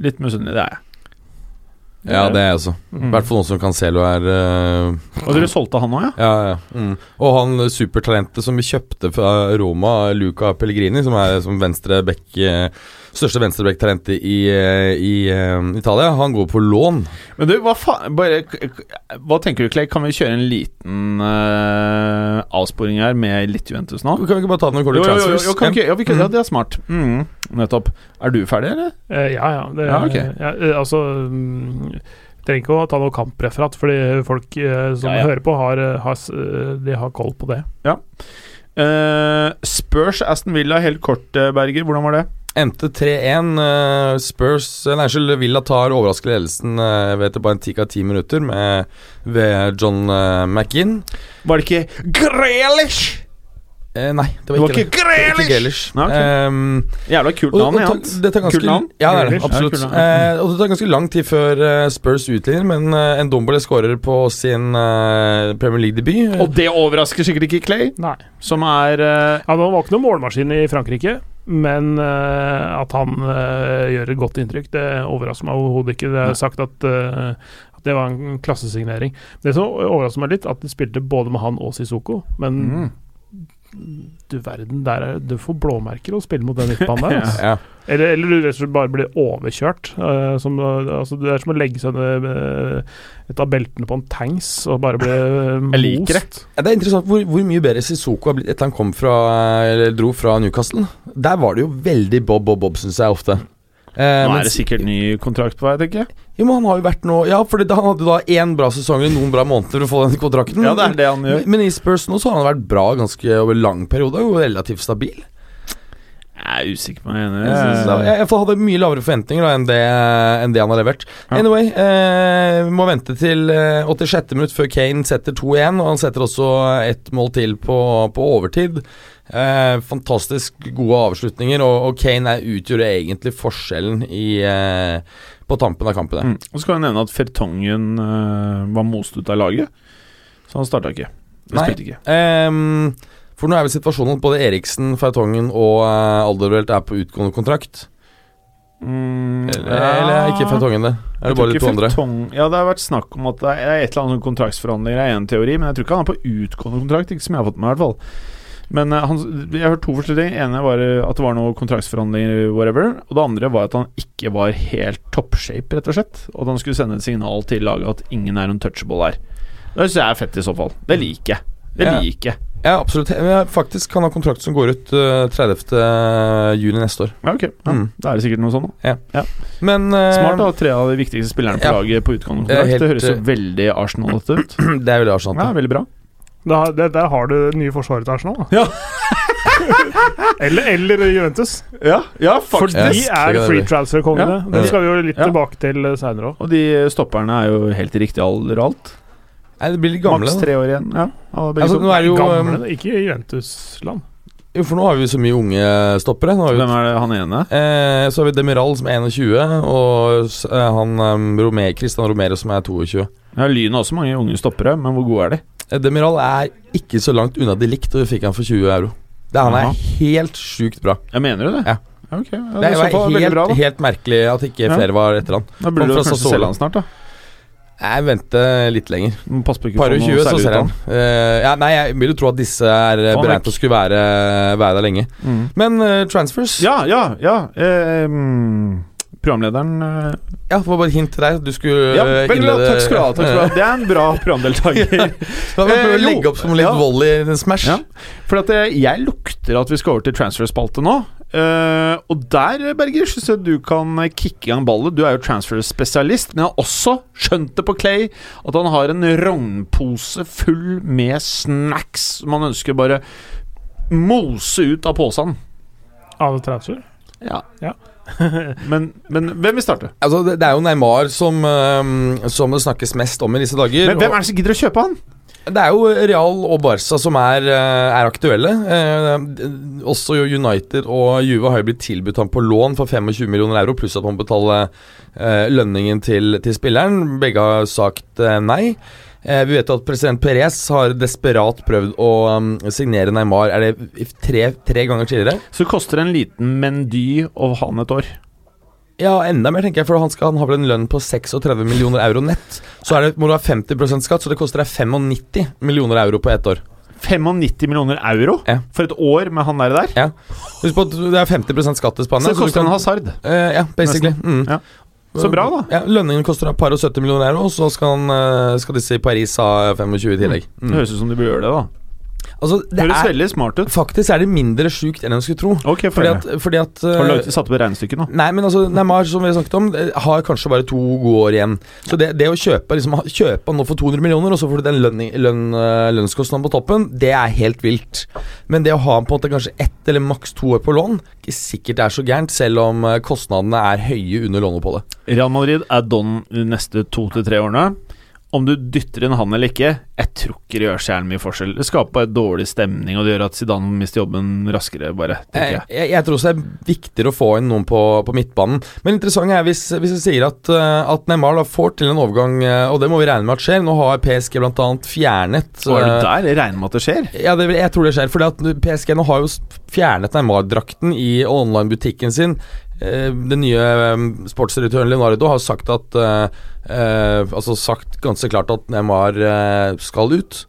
Litt misunnelig, det er jeg. Ja, det er jeg også. I Mm. hvert fall nå som Cancelo er uh, Og dere solgte han òg, ja? Ja, ja. Mm. Og han supertalentet som vi kjøpte fra Roma, Luca Pellegrini, som er som venstre back, eh, største venstreback-talentet i, eh, i eh, Italia, han går på lån. Men du, hva faen Hva tenker du, Clay? Kan vi kjøre en liten uh, avsporing her med litt Juventus nå? Kan vi ikke bare ta den når Jo, vi jo, jo, transfers? kan vi ja, kan, Mm. ja, det er smart. Mm, nettopp. Er du ferdig, eller? Uh, ja, ja. Det, Ja, ok. ja, altså um, Trenger ikke å ta noe kampreferat, fordi folk uh, som Ja, ja. hører på, har, har, de har koll på det. Uh, Spurs Aston Villa, helt kort, Berger. Hvordan var det? Endte 3-1. eh, Spurs eh, Nei, unnskyld, Villa tar overraskende ledelsen uh, ved etter bare en ti av ti minutter med, ved John McInn. Var det ikke Grealish? Eh, nei, det var Det var ikke ikke det. Det var Grealish! Ikke Grealish. Nei, ok. Ehm, Jævla kult navn. og ja. ta, det tar ganske, Kult navn. Ja, det er det. Absolutt. Ja. Eh, og det tar ganske lang tid før uh, Spurs utligner, men uh, dombole skårer på sin eh, Premier League-debut. Og det overrasker sikkert ikke Clay, Nei. som er eh, Ja, Han var ikke noen målmaskin i Frankrike, men uh, at han uh, gjør et godt inntrykk, det overrasker meg overhodet ikke. Det er sagt at, eh, Det var en klassesignering. Det som overrasker meg litt, at de spilte både med han og Sissoko, men Mm. Du verden, der er, du får blåmerker å spille mot den midtbanen der. Altså. Ja. Eller, eller du rett og slett bare blir overkjørt. Uh, som, altså, det er som å legge seg ned eh, et av beltene på en tanks og bare bli uh, Jeg liker det. Ja, Det er interessant hvor, hvor mye bedre Sissoko har blitt etter han kom fra Eller dro fra Newcastle. Der var det jo veldig Bob Bob Bob, syns jeg ofte. Eh, Nå er det sikkert ny kontrakt på vei, tenker jeg. Jo, men han har jo vært nå Ja, for han hadde da én bra sesong eller noen bra måneder for å få den kontrakten. Ja, det er det han gjør. Men, men i Spurs nå så har han vært bra ganske over lang periode, og relativt stabil. Jeg er usikker på meg enig. Jeg, Jeg jeg, jeg hadde mye lavere forventninger da, enn, det, enn det han har levert. Ja. Anyway, eh, vi må vente til eh, 86. minutt før Kane setter 2-1, og han setter også ett mål til på, på overtid. Eh, fantastisk gode avslutninger, og, og Kane er, utgjør egentlig forskjellen i, eh, på tampen av kampen. Mm. Og så skal jeg nevne at Fertongen eh, var most ut av laget, så han starta ikke. Nei. ikke. Ehm, for nå er vel situasjonen at både Eriksen, Fertongen og eh, Alderwelt er på utgående kontrakt. Mm, Eller, eller ikke Fertongen, det. Er det bare de to andre? Ja, det har vært snakk om at det er et eller annet kontraktsforhandlinger er en teori, men jeg tror ikke han er på utgående kontrakt, ikke som jeg har fått med meg, i hvert fall. Men uh, han, jeg har hørt to forskjellige. Det ene var eh, at det var noen kontraktsforhandlinger, whatever. Og det andre var at han ikke var helt toppshape, rett og slett. Og at han skulle sende et signal til laget at ingen er untouchable her. Det syns jeg er fett, i så fall. Det liker jeg. Det Ja. liker jeg. Ja, absolutt. Jeg faktisk han ha kontrakt som går ut uh, 30. juni neste år. Ja, ok. Ja, Mm. Da er det sikkert noe sånn, da. Men uh, Smart å ha tre av de viktigste spillerne på ja. laget på utgående Det kontrakt. Det, helt, høres jo eh, veldig Arsenal-ete ut. det er veldig Arsenal. Ja, veldig bra. Da, det, der har du det nye forsvaret til Arsenal. Da. Ja. eller, eller Juventus. Ja, ja For de Yes, er free transfer-kongene. Ja. Det skal vi jo litt Ja. tilbake til seinere òg. Og de stopperne er jo helt i riktig alder og alt. Nei, det blir litt gamle. Maks tre år igjen. Ja, Altså, nå er jo Gamle, ikke i Juventus-land. Jo, for nå har vi så mye unge stoppere. Nå har vi, Hvem er det han ene? eh, så har vi Demiral som er 21, og eh, han um, Romero, Christian Romero som er 22. Ja, Lyn har også mange unge stoppere, men hvor gode er de? Demiral er ikke så langt unna de likt, og vi fikk han for 20 euro. Det, han er helt sjukt bra. Jeg mener du det? Ja. Okay. Ja, Det det var helt, bra, helt merkelig at ikke Ja. flere var etter han. Da burde du kanskje selge han snart, da. Jeg venter litt lenger. På ikke Par og noe 20, så ut han. Uh, ja, nei, jeg vil jo tro at disse er oh, beregnet til å skulle være, være der lenge. Mm. Men uh, transfers Ja, ja, ja. Uh, mm, programlederen eh, Ja, det var bare hint til deg. Du skulle Ja, eh, innlede- Takk skal du ha. Takk skal du ha. Det er en bra programdeltaker. ja. vi prøve Eh, å legge opp som litt Ja. volley smash? Ja. For at jeg, lukter at vi skal over til transfer-spalte nå. Eh, og der, Berger, syns jeg du kan kicke i gang ballet. Du er jo transfer-spesialist, men jeg har også skjønt det på Clay at han har en rognpose full med snacks som han ønsker bare mose ut av posen. Alle transfer. Ja. Ja. men, men hvem vil starte? Altså, det, det er jo Neymar som, eh, som det snakkes mest om i disse dager. Men hvem er det som gidder å kjøpe han? Det er jo Real og Barca som er, eh, er aktuelle. Eh, også United og Juve har jo blitt tilbudt ham på lån for 25 millioner euro, pluss at man betaler eh, lønningen til, til spilleren. Begge har sagt eh, nei. Eh, vi vet at president Perez har desperat prøvd å um, signere Neymar Er det tre, tre ganger tidligere? Så det koster en liten mendy å ha han et år. Ja, enda mer, tenker jeg, for han, skal, han har vel en lønn på 36 millioner euro nett. Så er det, må du ha 50% skatt, så det koster deg 95 millioner euro på ett år. 95 millioner euro Ja. for et år med han der der? Ja. Husk på at det er 50 skatt i Spania. Så det koster koster kan- en hasard. Uh, ja, basically. Mm. Ja. Så bra, da. Ja, Lønningen koster et par og 70 millioner euro, og så skal, han, eh, skal disse i Paris ha 25 i tillegg. Det Mm. høres ut som de bør gjøre det, da. Altså, det Høres er, veldig smart ut. faktisk er det mindre sjukt enn en skulle tro. Ok, Fordi at, fordi at Har du eh, satt opp regnestykket regnestykke nå? Nei, men altså Neymar, som vi har snakket om, eh, har kanskje bare to gode år igjen. Så det, det å kjøpe liksom, kjøpe nå for 200 millioner, og så får du den lønning, lønn, eh, lønnskostnaden på toppen, det er helt vilt. Men det å ha på en måte kanskje ett eller maks to år på lån, ikke sikkert det er så gærent, selv om kostnadene er høye under låneoppholdet. Real Madrid er don de neste to til tre årene. Om du dytter inn han eller ikke, jeg tror ikke det gjør så mye forskjell. Det skaper bare dårlig stemning, og det gjør at Zidane mister jobben raskere, bare. Jeg, jeg. jeg, jeg tror også det er viktigere å få inn noen på, på midtbanen. Men interessant er hvis, hvis jeg sier at, eh, at Neymar får til en overgang, eh, og det må vi regne med at skjer. Nå har PSG bl.a. fjernet er eh, det der jeg regner med at det skjer? Ja, det, jeg tror det skjer. For PSG nå har jo fjernet Neymar-drakten i online-butikken sin eh, Den nye eh, sportsdirektøren Leonardo har sagt at eh, eh, Altså sagt ganske klart at Neymar eh, skal ut.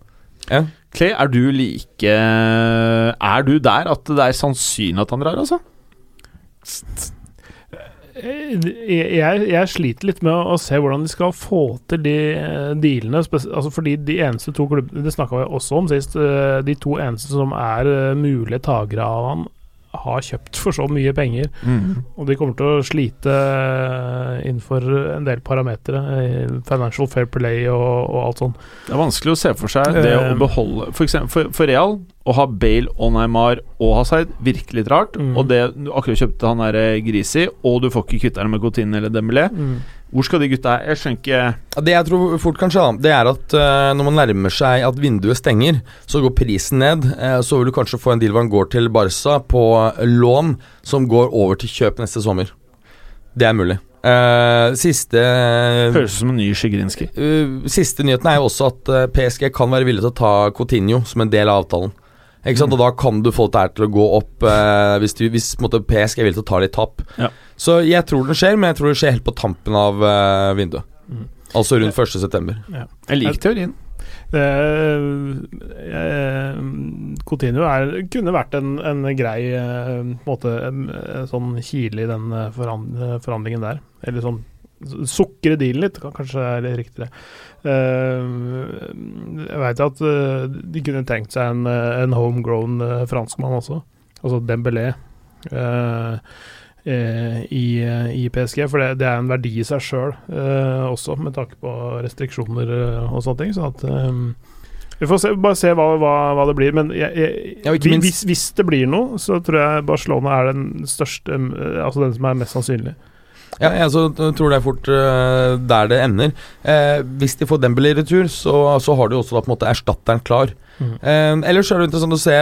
Ja. Clay, er du like Er du der at det er sannsynlig at han drar, altså? Jeg, jeg, sliter litt med å, se hvordan de skal få til de eh, dealene. Altså fordi de eneste to klubbene Det snakka vi også om sist. eh, De to eneste som er eh, mulige takere av han, har kjøpt for så mye penger. Og de kommer til å slite eh, innenfor en del parametere. eh, Financial fair play og, og alt sånt. Det er vanskelig å se for seg det å Eh. beholde For, eksempel, for, for Real, å ha Bale og Neymar og Hazard virker litt rart. Mm. Og det du akkurat kjøpte han der eh, Grisi, og du får ikke kvitta deg med Coutinho eller Dembélé. Hvor skal de gutta Jeg skjønner ikke Det jeg tror fort kan skje, det er at uh, når man nærmer seg at vinduet stenger, så går prisen ned. Uh, så vil du kanskje få en deal hvor han går til Barca på lån, som går over til kjøp neste sommer. Det er mulig. Uh, siste Høres ut som en ny Sjigrinskij. Uh, siste nyheten er jo også at uh, PSG kan være villig til å ta Coutinho som en del av avtalen. Ikke sant? Og da kan du få dette her til å gå opp eh, hvis, du, hvis måte, PSG er villig til å ta litt tap. Ja. Så jeg tror den skjer, men jeg tror det skjer helt på tampen av eh, vinduet. Mm. Altså rundt 1.9. Jeg liker teorien. Det, eh, Coutinho er, kunne vært en, en grei eh, på en måte, en, en sånn kile i den eh, forhandlingen der. Eller sånn sukre dealen litt, kan kanskje er det riktigere. Eh, jeg veit at eh, de kunne tenkt seg en, eh, en homegrown franskmann også, altså Dembélé. eh, eh, i, eh, i PSG, for det, det er en verdi i seg sjøl også, med tanke på restriksjoner eh, og sånne ting. Så at eh, vi får se, bare se hva, hva, hva det blir. Men jeg, jeg, Ja, hvis, hvis det blir noe, så tror jeg Barcelona er den største eh, Altså den som er mest sannsynlig. Ja, jeg så tror det er fort uh, der det ender. Uh, hvis de får Dembélé i retur, så, så har du også da på en måte erstatteren klar. Mm. Uh, ellers er det interessant å se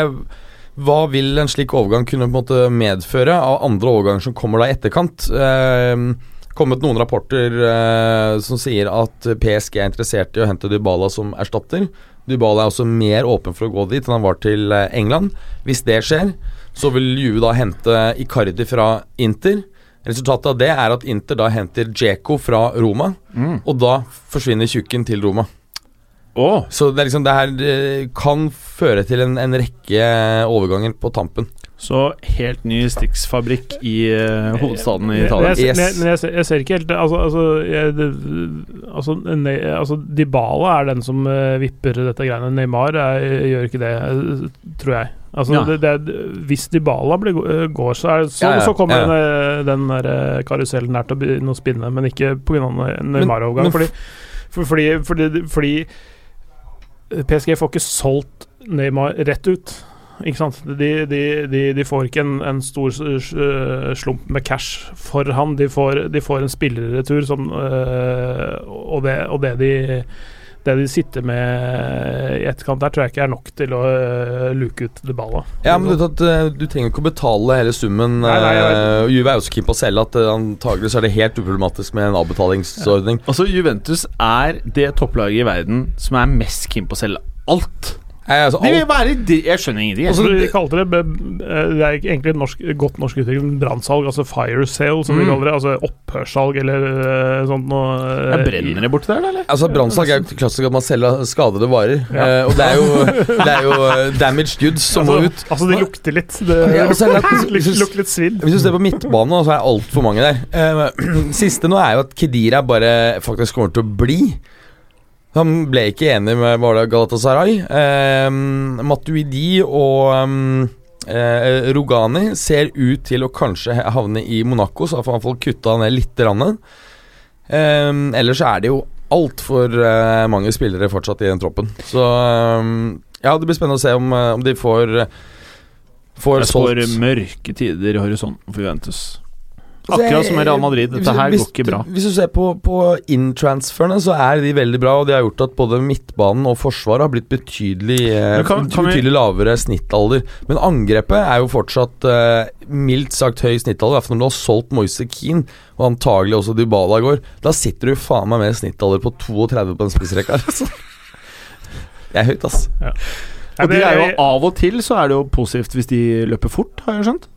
hva vil en slik overgang kunne på en måte medføre av andre overganger som kommer da i etterkant. Eh, kommet noen rapporter eh, som sier at PSG er interessert i å hente Dybala som erstatter. Dybala er også mer åpen for å gå dit enn han var til eh, England. Hvis det skjer, så vil Juve da hente Icardi fra Inter. Resultatet av det er at Inter da henter Djeko fra Roma, Mm. og da forsvinner tjukken til Roma. Oh. Så det er liksom det her kan føre til en, en rekke overganger på tampen. så helt ny Stix-fabrikk i uh, hovedstaden i Men jeg, Yes. men jeg, men jeg, ser, jeg ser ikke helt Altså, altså, jeg, det, altså, ne, altså Dybala er den som uh, vipper dette greiene. Neymar er, gjør ikke det, eh, tror jeg. Altså, Ja. det, det, hvis Dybala blir, går, så, er, så, Ja, ja, så kommer den, eh, den der eh, karusellen der til å begynne å spinne, men ikke pga. Neymar-overgang. Fordi, for, fordi, fordi, fordi PSG får ikke solgt Neymar rett ut. Ikke sant? De, de, de, de får ikke en, en stor slump med cash for han. De får, de får en spillerretur som Og det, og det de det de sitter med i etterkant der, tror jeg ikke er nok til å øh, luke ut det ballet. Ja, men du, at, eh, du trenger ikke å betale hele summen. Nei, nei, eh, og Juve er jo så keen på å selge at uh, antagelig så er det helt uproblematisk med en avbetalingsordning. Altså, Juventus er det topplaget i verden som er mest keen på å selge alt. Nei, altså, De vil være de, Jeg skjønner ingenting. Altså, de kalte det eh, Det er egentlig et norsk, godt norsk uttrykk, brannsalg, altså fire sale, som de Mm. kaller det. Altså opphørssalg eller øh, sånt noe. Jeg brenner det borti der, eller? altså Brannsalg er jo klassisk at man selger skadede varer. Ja. eh, og det er jo, det er jo eh, damaged goods som må altså, ut. Altså, de lukter litt. Det, Ja, og så det at- lukter, litt svidd. Hvis du ser på midtbanen, så er det altfor mange der. Eh, siste nå er jo at Kedira bare faktisk kommer til å bli. Han ble ikke enig med var det Galatasaray. Eh, Matuidi og um, eh, Rogani ser ut til å kanskje havne i Monaco, så får han fått kutta ned litt. Rann. Eh, ellers er det jo altfor eh, mange spillere fortsatt i den troppen. Så eh, ja, det blir spennende å se om, eh, om de får Får Jeg Det solgt mørke tider i horisonten for Juventus. Altså, Akkurat som i Real Madrid. Dette her hvis, går ikke bra. Hvis du ser på, på in-transferne, så er de veldig bra. Og de har gjort at både midtbanen og forsvaret har blitt betydelig, eh, Men kan- betydelig vi- lavere snittalder. Men angrepet er jo fortsatt eh, mildt sagt høy snittalder. I hvert fall når du har solgt Moise Keane, og antagelig også Dybala i går. Da sitter du faen meg med snittalder på 32 på en spissrekke Altså. Det er høyt, ass. Og de er jo av og til så er det jo positivt hvis de løper fort, har jeg skjønt.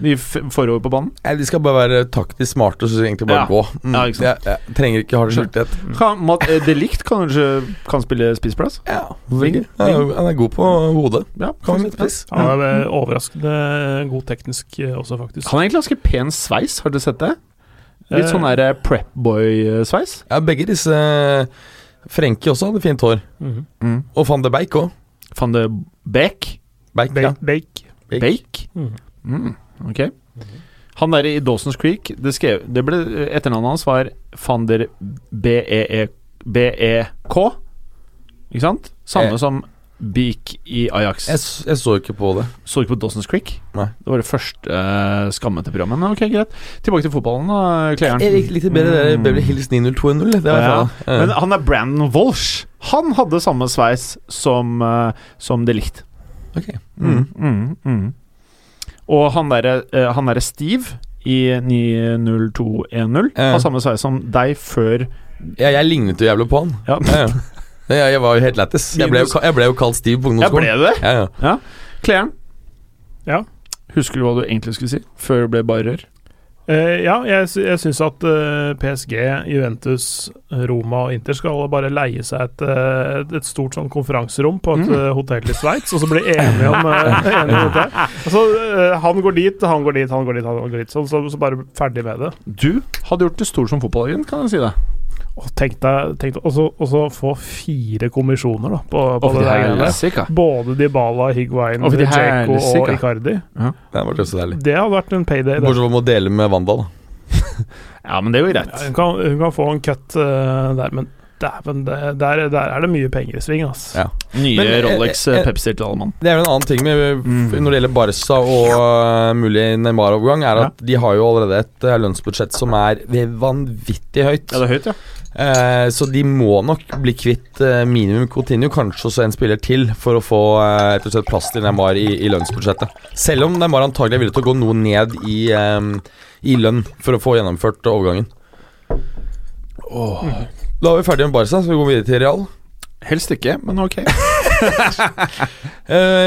De forover på banen? Nei, De skal bare være taktisk smarte og så egentlig bare Ja. gå. Mm. Ja, ikke sant. Jeg, jeg trenger ikke hard skjulthet. Delikt Kan, eh, De Ligt kanskje kan spille spissplass? Ja, hvorfor? Han er han er god på hodet. Ja, Kan spiss. Han er overraskende god teknisk eh, også, faktisk. Han har egentlig ganske pen sveis, har dere sett det? Litt Eh, sånn der prepboy-sveis. Ja, begge disse Frenkie også hadde fint hår. Mm. Mm. Og van de Beik òg. Van de Beek. Beik, Beik. ja. Beik. Beik. Beik. Mhm. Mm, ok. Han der i Dawson's Creek det, skrev, det ble, Etternavnet hans var van der B-E-E B-E-K. Ikke sant? Samme Eh. som Beak i Ajax. Jeg, jeg så ikke på det. Så ikke på Dawson's Creek? Nei. Det var det første uh, skammete programmet. Men ok, greit. Tilbake til fotballen, da, Klejern. Jeg likte bedre det Beverly Hills 90210. Det var Ja, jeg fan av. Men han er Brandon Walsh. Han hadde samme sveis som, uh, som De Ligt. Ok. Mm. Mm, mm. Og han derre eh, han Steve i 90210 Ja. har samme sveis som deg før Ja, jeg lignet jo jævlig på han. Ja, Ja, ja. Jeg, jeg var jo helt lættis. Jeg, jeg ble jo kalt Steve på ja ble det Ja, Ja, ja. Klejern. Ja. Husker du hva du egentlig skulle si? Før det ble bare rør? Eh, ja, jeg, jeg syns at uh, PSG, Juventus, Roma og Inter skal bare leie seg et, eh, et, et stort sånn konferanserom på et Mm. eh, hotell i Sveits, og så bli enige om, eh, enige om det. Altså, eh, han går dit, han går dit, han går dit, han går dit. Så, så, så bare ferdig med det. Du hadde gjort det stort som fotballagent, kan jeg si det. Og tenk deg, tenk deg også, også få fire kommisjoner da, på, på det der greiene. Både Dybala, Higuain, Djeko og Icardi. Icardi. Det hadde så. Det hadde vært en payday. Bortsett fra å dele med Wanda, da. Ja, men det er jo Ja, greit. hun, kan, hun kan få en cut uh, der, men dæven, der, der er det mye penger i sving, Altså. Ja. Nye Men, eh, Rolex eh, eh, Pepsi til alle mann. Det er jo en annen ting med, Mm. når det gjelder Barca og uh, mulig Neymar-overgang, er at de har jo allerede et uh, lønnsbudsjett som er vanvittig høyt. Ja, det er høyt, ja. Eh, så de må nok bli kvitt eh, minimum Coutinho, kanskje også en spiller til, for å få eh, plass til Neymar i, i lønnsbudsjettet. Selv om Neymar antagelig er villig til å gå noe ned i, eh, i lønn for å få gjennomført overgangen. Da er vi ferdige med Barca, så vi går videre til Real. Helst ikke, men ok. uh,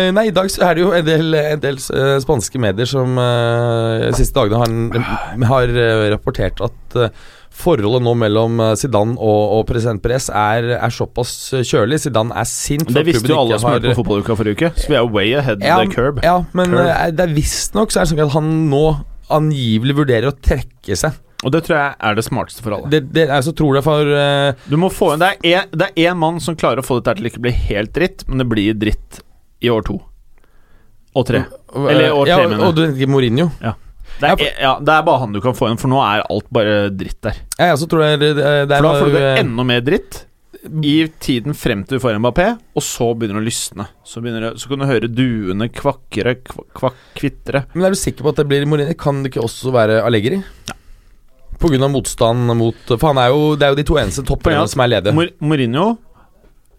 nei, i dag så er det jo en del, en del uh, spanske medier som uh, siste dagene har, har rapportert at forholdet nå mellom Zidane og, og president Perez er, er såpass kjølig. Zidane er sint. Det visste jo alle som hørte på Fotballuka forrige uke, så vi er way ahead ja, the curb. Ja, men Curb. det er visstnok så er det sånn at han nå angivelig vurderer å trekke seg. Og det tror jeg er det smarteste for alle. Det, det er så tror det for uh, Du må få inn Det er det er én mann som klarer å få dette til ikke bli helt dritt, men det blir dritt i år to. Og tre. Eller år ja, tre, mener jeg. Og Mourinho. Det er, ja, det er bare han du kan få inn, for nå er alt bare dritt der. Ja, jeg også tror det, det, er For da får du det enda mer dritt i tiden frem til du får Mbappé, og så begynner det å lysne. Så, det, så kan du høre duene kvakkere, kva- kvakk, kvitre. Men er du sikker på at det blir Mourinho? Kan det ikke også være Allegri? På av motstand mot For han er jo, det er jo de to eneste topptrenerne som er ledige. Mor Mourinho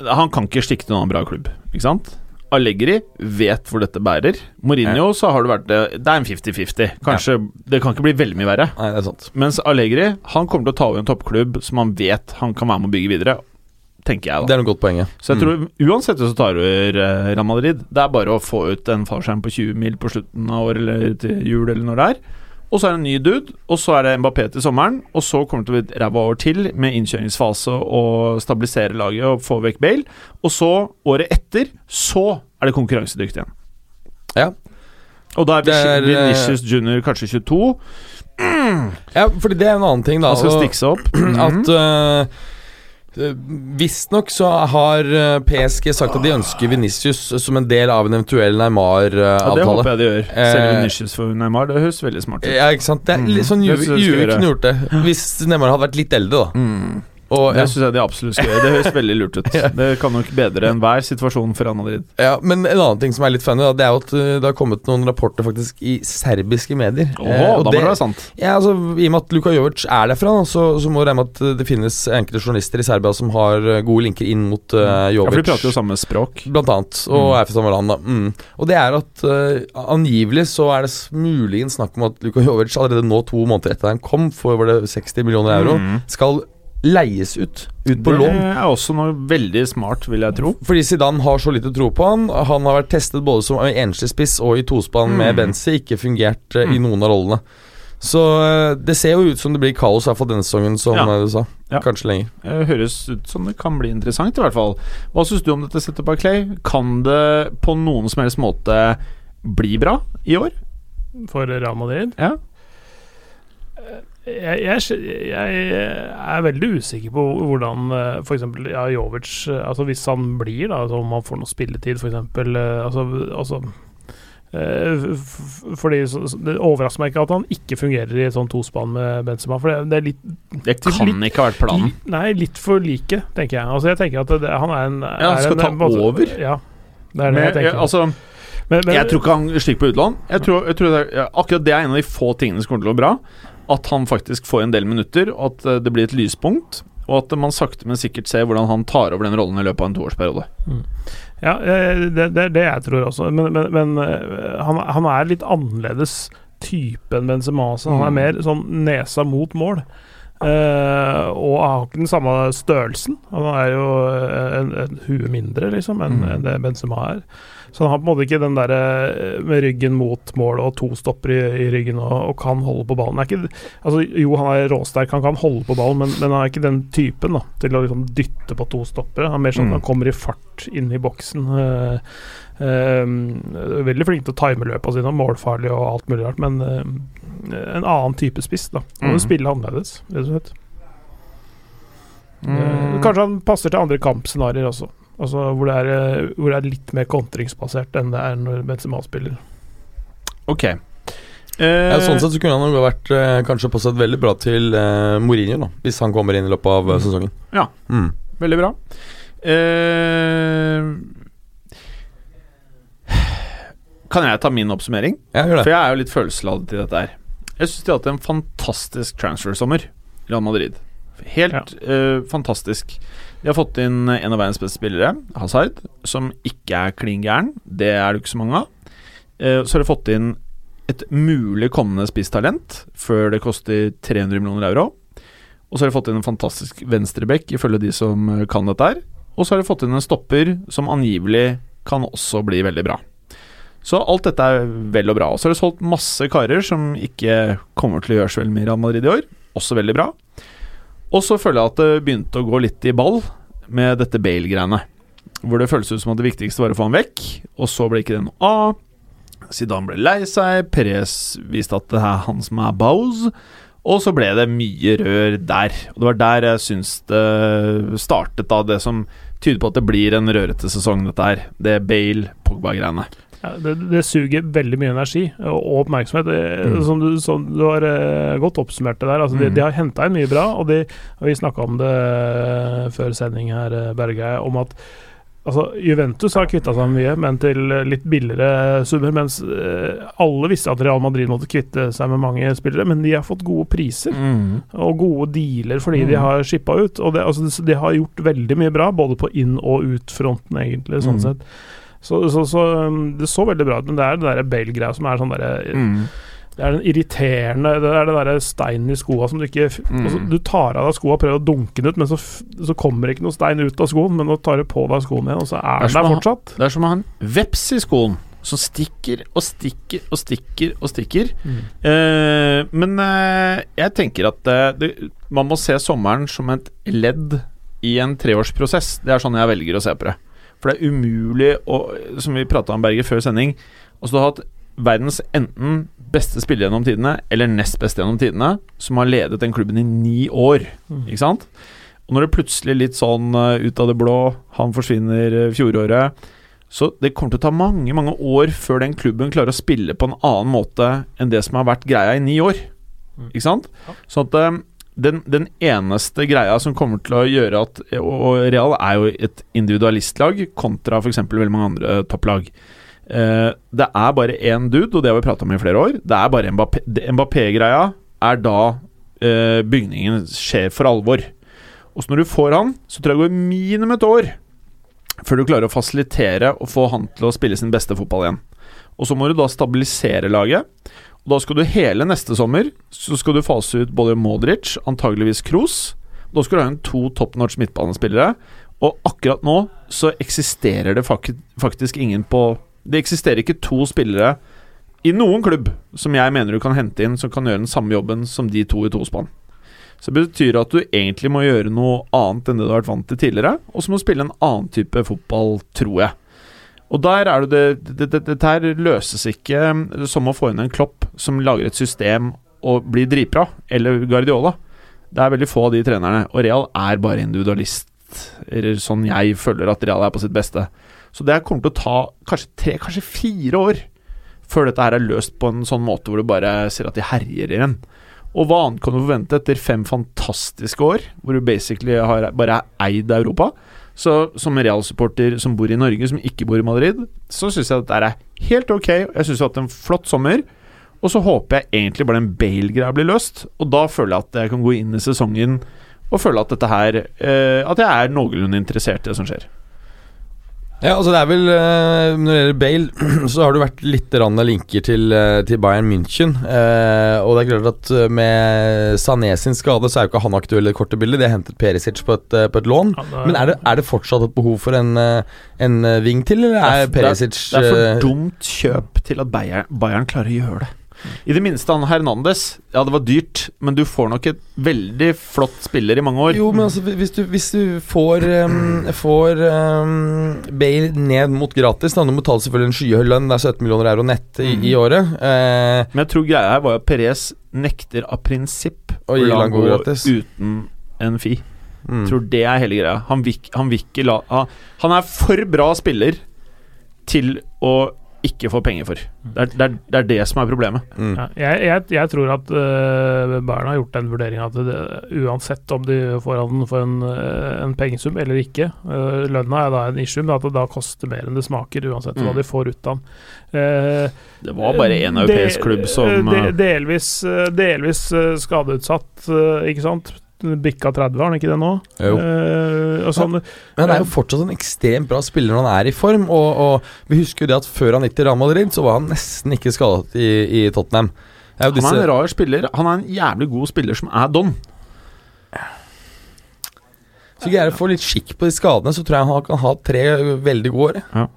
Han kan ikke stikke til noen bra klubb, ikke sant? Allegri vet hvor dette bærer. Mourinho så har det vært Det er en 50-50. Kanskje Det kan ikke bli veldig mye verre. Nei, det er sant. Mens Allegri Han kommer til å ta over en toppklubb som han vet han kan være med å bygge videre. Tenker jeg, da. Det er noe godt poeng. Så jeg tror uansett hvis du tar over eh, Real Madrid, det er bare å få ut en fallskjerm på 20 mil på slutten av året eller til jul eller når det er. Og så er det en ny dude, og så er det Mbappé til sommeren. Og så kommer det til å bli ræva år til med innkjøringsfase og stabilisere laget og få vekk Bale. Og så, året etter, så er det konkurransedyktig igjen. Ja. Og da er er, eh, Junior kanskje 22. ja, fordi det er en annen ting, da. Han skal stikke seg opp. At uh, Visstnok så har eh, PSG sagt at de ønsker Venicius som en del av en eventuell Ja, det Neymar-avtale. håper jeg de gjør. Selv Eh, Vinicius for Neymar, det høres veldig smart ut. ja, ikke sant? Det er litt sånn Mm. Juve skal Juve kunne gjort det. Hvis Neymar hadde vært litt eldre, da. Mm. Og, ja. syns jeg de absolutt skal gjøre. Det høres veldig lurt ut. Det kan nok bedre enhver situasjon for Real Madrid. Ja, men en annen ting som er litt funny, det er jo at uh, det har kommet noen rapporter faktisk i serbiske medier. Åh, Eh, og da må det være sant. Ja, altså I og med at Luka Jovic er derfra, så, så må det regne med at uh, det finnes enkelte journalister i Serbia som har uh, gode linker inn mot uh, Ja, for de prater jo samme språk. Blant annet, og Mm. er fra samme land, da. Mm. Og det er at uh, angivelig så er det muligens snakk om at Luka Jovic allerede nå, to måneder etter han kom, for var det 60 millioner euro, Mm. skal leies ut. Ut på det lån. er også noe veldig smart, vil jeg tro. Fordi Zidane har så lite tro på han. Han har vært testet både som enslig spiss og i tospann med Mm. Benzi. Ikke fungert mm. i noen av rollene. Så eh, det ser jo ut som det blir kaos, i hvert fall denne sesongen, som Ja. eh, du sa. Ja. Kanskje lenger. Høres ut som det kan bli interessant, i hvert fall. Hva syns du om dette settet, Clay? Kan det på noen som helst måte bli bra i år? for Real Madrid. Ja. Jeg, jeg, jeg er veldig usikker på hvordan f.eks. Ja, Jovic eh, altså Hvis han blir, da, altså om han får noe spilletid, f.eks. Altså, altså eh, fordi Det overrasker meg ikke at han ikke fungerer i et sånn tospann med Benzema. For det, det er litt Det kan Litt- ikke ha vært planen. Nei, litt for like, tenker jeg. Altså Jeg tenker at det, han er en Ja, han er skal en, ta en måte- over? Ja, det er det Men, jeg tenker. altså, men, men, jeg tror ikke han stikker på utlån. Jeg tror, jeg tror det er, ja, akkurat det er en av de få tingene som kommer til å gå bra. At han faktisk får en del minutter, og at eh, det blir et lyspunkt. Og at man sakte, men sikkert ser hvordan han tar over den rollen i løpet av en toårsperiode. Ja, eh, det, det er det jeg tror også. Men, men, men eh, han, han er litt annerledes type enn Benzema. Så han er Mm. mer sånn nesa mot mål. Uh, og har ikke den samme størrelsen. Han er jo en, en hue mindre, liksom, enn Mm. det Benzema er. Så han har på en måte ikke den derre eh, med ryggen mot mål og to stopper i, i ryggen og, og kan holde på ballen. Er ikke, altså, jo, han er råsterk, han kan holde på ballen, men, men han er ikke den typen da, til å liksom dytte på to stoppere. Han er mer sånn at han kommer i fart inn i boksen. Øh, øh, veldig flink til å time løpene sine, målfarlig og alt mulig rart, men øh, en annen type spiss. da Han må Mm. spille annerledes, rett og slett. Mm. Kanskje han passer til andre kampscenarioer også. Altså hvor det, er, eh, hvor det er litt mer kontringsbasert enn det er når Benzema spiller. Ok. Ja, Eh, sånn sett så kunne han jo vært eh, kanskje passet veldig bra til eh, Mourinho, da, hvis han kommer inn i løpet av eh, sesongen. Ja. Mm. Veldig bra. Eh, kan jeg ta min oppsummering? Ja, gjør For jeg er jo litt følelsesladet til dette her. Jeg syns de har hatt en fantastisk transfer-sommer, Real Madrid. Helt eh, fantastisk. De har fått inn en av verdens beste spillere, Hazard, som ikke er klin gæren. Det er det ikke så mange av. Eh, så har de fått inn et mulig kommende spisstalent, før det koster 300 millioner euro. Og så har de fått inn en fantastisk venstreback, ifølge de som eh, kan dette her. Og så har de fått inn en stopper som angivelig kan også bli veldig bra. Så alt dette er vel og bra. Og så har de solgt masse karer som ikke kommer til å gjøre så veldig mye i Real Madrid i år. Også veldig bra. Og så føler jeg at det begynte å gå litt i ball med dette Bale-greiene. Hvor det føles ut som at det viktigste var å få han vekk, og så ble ikke det noe av. Zidane ble lei seg, Perez viste at det er han som er Bowes. Og så ble det mye rør der. Og det var der jeg syns det startet, da. Det som tyder på at det blir en rørete sesong, dette her. Det Bale-Pogba-greiene. Ja, det, det suger veldig mye energi og, oppmerksomhet. Det, som, du, som du har eh, godt oppsummert det der. Altså, de, Mm. de har henta inn mye bra, og, de, og vi snakka om det eh, før sending her, eh, Berge, om at Altså, Juventus har kvitta seg mye, men til litt billigere summer. Mens alle visste at Real Madrid måtte kvitte seg med mange spillere, men de har fått gode priser Mm. og gode dealer fordi de Mm. har shippa ut. Og det, altså, så de har gjort veldig mye bra, både på inn- og ut-fronten, egentlig, sånn Mm. sett. Så, så, så um, det så veldig bra ut, men det er det der Bale-greia som er sånn derre Mm. Det er den irriterende Det er det derre steinen i skoa som du ikke Mm. altså, Du tar av deg skoa og prøver å dunke den ut, men så, så kommer ikke noe stein ut av skoen, men nå tar du på deg skoen igjen, og så er den der fortsatt. Det er som å ha en veps i skoen som stikker og stikker og stikker og stikker. Eh, men eh, jeg tenker at eh, det, man må se sommeren som et ledd i en treårsprosess. Det er sånn jeg velger å se på det. For det er umulig å Som vi prata om, Berger, før sending Altså Du har hatt verdens enten beste spiller gjennom tidene eller nest beste gjennom tidene, som har ledet den klubben i ni år. Mm. Ikke sant? Og når det plutselig litt sånn eh, ut av det blå Han forsvinner eh, fjoråret Så det kommer til å ta mange, mange år før den klubben klarer å spille på en annen måte enn det som har vært greia i ni år. Mm. Ikke sant? Sånn at eh, den, den eneste greia som kommer til å gjøre at Og Real er jo et individualistlag kontra f.eks. veldig mange andre topplag. Eh, det er bare én dude, og det har vi prata om i flere år. Det er bare Mbappé-greia er da eh, bygningen skjer for alvor. Og så når du får han, så tror jeg det går minimum et år før du klarer å fasilitere og få han til å spille sin beste fotball igjen. Og så må du da stabilisere laget. Og da skal du hele neste sommer Så skal du fase ut både Modric, antageligvis Kroos. Da skal du ha inn to top notch midtbanespillere. Og akkurat nå så eksisterer det fak faktisk ingen på Det eksisterer ikke to spillere i noen klubb som jeg mener du kan hente inn som kan gjøre den samme jobben som de to i tospann. Så det betyr at du egentlig må gjøre noe annet enn det du har vært vant til tidligere, og så må du spille en annen type fotball, tror jeg. Og der er det det, det, det Dette her løses ikke eh, som å få inn en klopp som lager et system og blir dritbra, eller Guardiola. Det er veldig få av de trenerne, og Real er bare individualist. Eller sånn jeg føler at Real er på sitt beste. Så det kommer til å ta kanskje tre, kanskje fire år før dette her er løst på en sånn måte hvor du bare ser at de herjer igjen. Og hva annet kan du forvente etter fem fantastiske år, hvor du basically har bare eid Europa? Så som Real-supporter som bor i Norge, som ikke bor i Madrid, så syns jeg at dette er helt ok. Jeg syns vi har hatt en flott sommer. Og så håper jeg egentlig bare den Bale-greia blir løst. Og da føler jeg at jeg kan gå inn i sesongen og føle at dette her eh, At jeg er noenlunde interessert i det som skjer. Ja, altså det er vel eh, Når det gjelder Bale, så har det vært litt rande linker til, eh, til Bayern München. Eh, og det er klart at eh, med Sané sin skade, så er jo ikke han aktuell i det korte bildet. De har hentet Perisic på et, på et lån. Ja, er- Men er det, er det fortsatt et behov for en, en ving til, eller er Det er- Perisic Det er for dumt kjøp til at Bayern, Bayern klarer å gjøre det. I det minste han Hernandez. Ja, det var dyrt, men du får nok et veldig flott spiller i mange år. Jo, men altså, hvis du, hvis du får, um, får um, Bale ned mot gratis da, Du betaler selvfølgelig en skyhøy lønn, det er 17 millioner euro nett i, mm. i året. Uh, Men jeg tror greia her var at Perez nekter av prinsipp Å gi la han gå gratis. uten en fi. mm. Tror det er hele greia. Han vil, ikke la han, han er for bra spiller til å ikke få penger for. Det er, det er, det, er det som er problemet. Mm. Ja, jeg, jeg, jeg tror at uh, Bayern har gjort den vurderingen at det, uansett om de får han for en, eh, en pengesum eller ikke uh, Lønna er da en issue, men at det da koster mer enn det smaker, uansett hva Mm. de får ut av han. Uh, Det var bare én europeisk klubb som de, eh, Delvis, eh, delvis eh, skadeutsatt, eh, ikke sant? Bikka 30, har han ikke det nå? Jo. Eh, og sånn, Men han er jo fortsatt en ekstremt bra spiller når han er i form. Og, og vi husker jo det at før han gikk til Real Madrid, så var han nesten ikke skadet i, i Tottenham. Er jo Han er en rar spiller. Han er en jævlig god spiller som er don. så greier å få litt skikk på de skadene, så tror jeg han kan ha tre veldig gode år.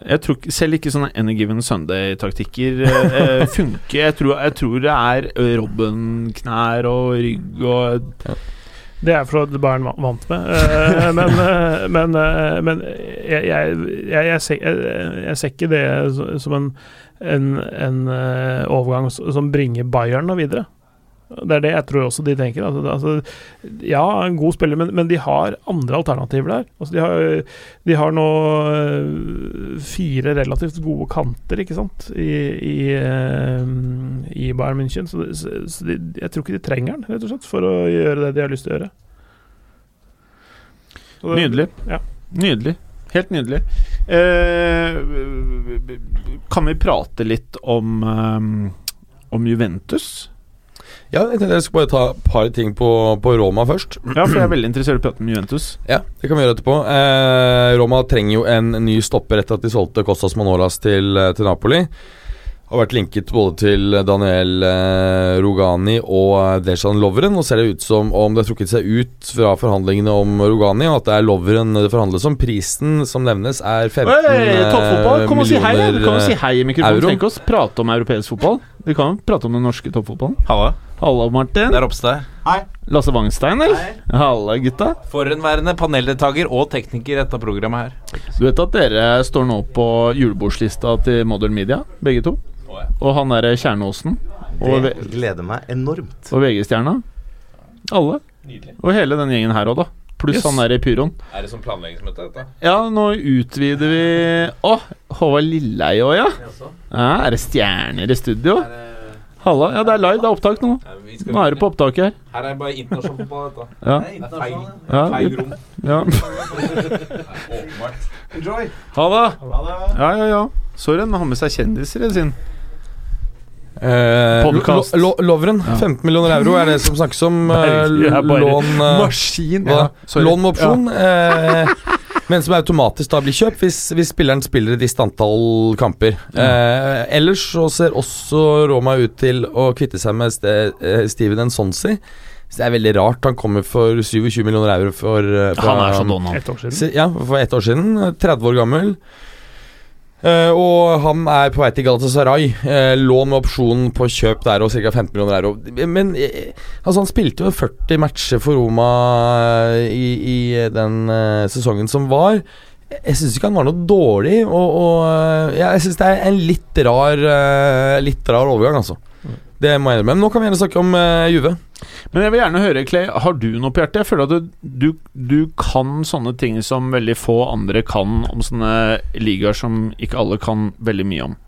Jeg tror Selv ikke sånne Any Given Sunday-taktikker eh, eh, funker. Jeg tror, jeg tror det er Robben-knær og rygg og Det er for at Bayern vant med. Eh, men eh, men, eh, men jeg, jeg, jeg, ser, jeg, jeg ser ikke det som en, en, en overgang som bringer Bayern noe videre. Det er det jeg tror også de tenker. Altså, ja, en god spiller, men, men de har andre alternativer der. Altså, de, har, de har nå eh, fire relativt gode kanter, ikke sant, i, i, eh, i Bayern München. Så, så, så de, jeg tror ikke de trenger den, rett og slett, for å gjøre det de har lyst til å gjøre. Det- Nydelig. Ja. Nydelig. Helt nydelig. Eh, kan vi prate litt om eh, om Juventus? Ja, jeg tenkte jeg skulle bare ta et par ting på, på Roma først. Ja, for jeg er veldig interessert i å prate med Juventus. Ja, det kan vi gjøre etterpå. Eh, Roma trenger jo en ny stopper etter at de solgte Costas Manolas til, eh, til Napoli. Har vært linket både til Daniel eh, Rogani og eh, Dejan Lovren. Nå ser det ut som om det har trukket seg ut fra forhandlingene om Rogani, og at det er Lovren det forhandles om. Prisen som nevnes, er 15 Hey, toppfotball! Kom og si hei! millioner, Du kan jo si eh, hei i mikrofonen. euro. oss, prate om europeisk fotball. Vi kan jo prate om den norske toppfotballen. Halla, Halla, Martin. det er Ropstad. Lasse Wangstein, eller? Halla, gutta. Forhenværende paneldeltaker og tekniker i dette programmet her. Du vet at dere står nå på julebordslista til Modern Media, begge to? Og han derre Kjernåsen. Og, Det gleder meg enormt. og VG-stjerna. Alle. Nydelig. Og hele den gjengen her òg, da. Pluss Yes. han der i pyroen. Er det som planleggingsmøte, dette? Ja, nå utvider vi Å, Håvard Lilleheie òg, ja. ja. Er det stjerner i studio? Halla. Ja, det er live. Det er opptak nå. Nå er du på opptaket her. Her er bare internasjonal fotball, dette. Ja. Det er feil, Ja, feil rom. ja. Åpenbart. Ha det. Ja, ja, ja. Sorry, han har med seg kjendiser i sin. Eh, Podcast. Lo, Lo, Lovren, Ja. 15 millioner euro er det som snakkes om. Eh, lån eh, Maskin. Ja. Lån med opsjon. Eh, men som automatisk da blir kjøpt hvis, hvis spilleren spiller et visst antall kamper. Eh, ellers så ser også Roma ut til å kvitte seg med Ste eh, Steven Ensonsi. Så det er veldig rart. Han kommer for 27 millioner euro for for Han er så donna. han. Et år siden. Ja, for ett år siden. 30 år gammel. Eh, og han er på vei til Galatasaray. Uh, lån med opsjon på kjøp der og ca. 15 millioner euro. Men uh, altså han spilte jo 40 matcher for Roma i, i den sesongen som var. Jeg syns ikke han var noe dårlig, og, og ja, jeg syns det er en litt rar Litt rar overgang, altså. Det må jeg innrømme. Men nå kan vi gjerne snakke om uh, Juve. Men jeg vil gjerne høre, Clay, har du noe på hjertet? Jeg føler at du, du, du kan sånne ting som veldig få andre kan om sånne ligaer som ikke alle kan veldig mye om.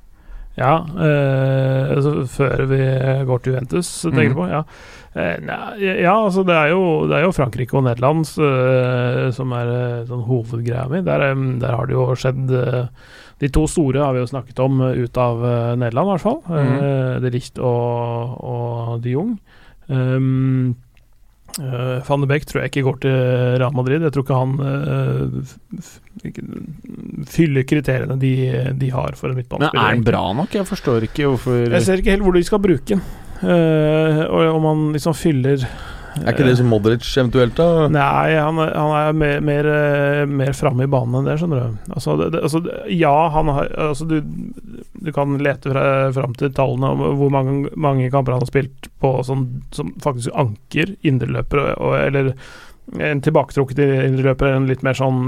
Ja, eh, altså, før vi går til Juventus, tenker du mm. på? Ja. Eh, ja, altså det er jo, det er jo Frankrike og Nederland eh, som er eh, sånn hovedgreia mi. Der, eh, der har det jo skjedd De to store har vi jo snakket om eh, ut av eh, Nederland, i hvert fall. Eh, De Licht og, og de Jong. Um, uh, Van de Beek tror jeg ikke går til Real Madrid. Jeg tror ikke han ikke, fyller kriteriene de, de har for en Men midtbanespiller. er han bra nok? Jeg forstår ikke hvorfor Jeg ser ikke helt hvor de skal bruke og om han liksom fyller Er ikke det som Modric eventuelt, da? Nei, han han er mer, mer, eh, mer framme i banen enn det, skjønner du. Altså, det, altså, ja, han har altså, du, du kan lete fra, fram til tallene om hvor mange, mange kamper han har spilt på sånn, som faktisk anker, indreløpere, eller en tilbaketrukket indreløper, en litt mer sånn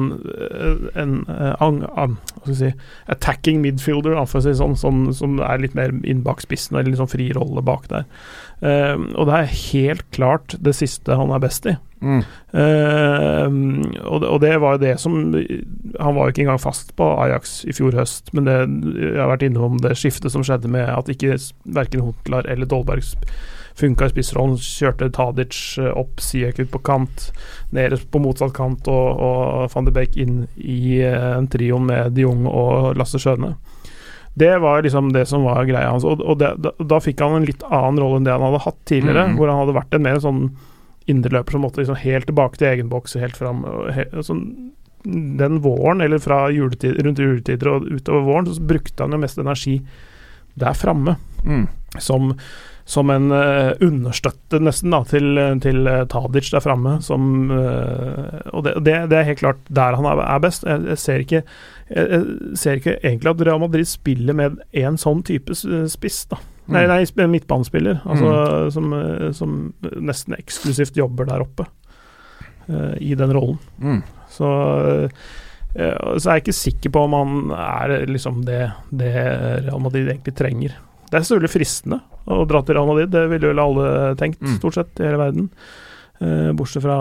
en, en, eh, si, attacking midfielder, da, si sånn, som, som er litt mer inn bak spissen, eller sånn fri rolle bak der. Uh, og det er helt klart det siste han er best i. mm. Uh, og, det, og det var jo det som Han var jo ikke engang fast på Ajax i fjor høst, men det, jeg har vært innom det skiftet som skjedde med at ikke verken Huntlar eller Dolberg sp- funka i spissrollen. Kjørte Tadic eh, opp, Siek ut på kant, nede på motsatt kant og, og van de Beek inn i eh, en trioen med de Jong og Lasse Skjøne. Det var liksom det som var greia hans. Og, og det, da, da fikk han en litt annen rolle enn det han hadde hatt tidligere, mm. hvor han hadde vært en mer sånn indreløper som måtte liksom helt tilbake til egen boks, helt fram he, sånn, Den våren, eller fra juletid, rundt juletider og utover våren, så brukte han jo mest energi der framme. Mm. Som, som en uh, understøtte, nesten, da, til, til eh, Tadic der framme. Som eh, Og det, det, det er helt klart der han er, best. Jeg, jeg, ser ikke, jeg, jeg ser ikke egentlig at Real Madrid spiller med en sånn type spiss, da. Nei, nei, sp- midtbanespiller. Altså, som, eh, som nesten eksklusivt jobber der oppe. uh, I den rollen. Mm. Så, så er jeg ikke sikker på om han er liksom det, det Real Madrid egentlig trenger. Det er selvfølgelig fristende å dratt til Real Madrid, det ville vel alle tenkt, Mm. stort sett, i hele verden. Eh, bortsett fra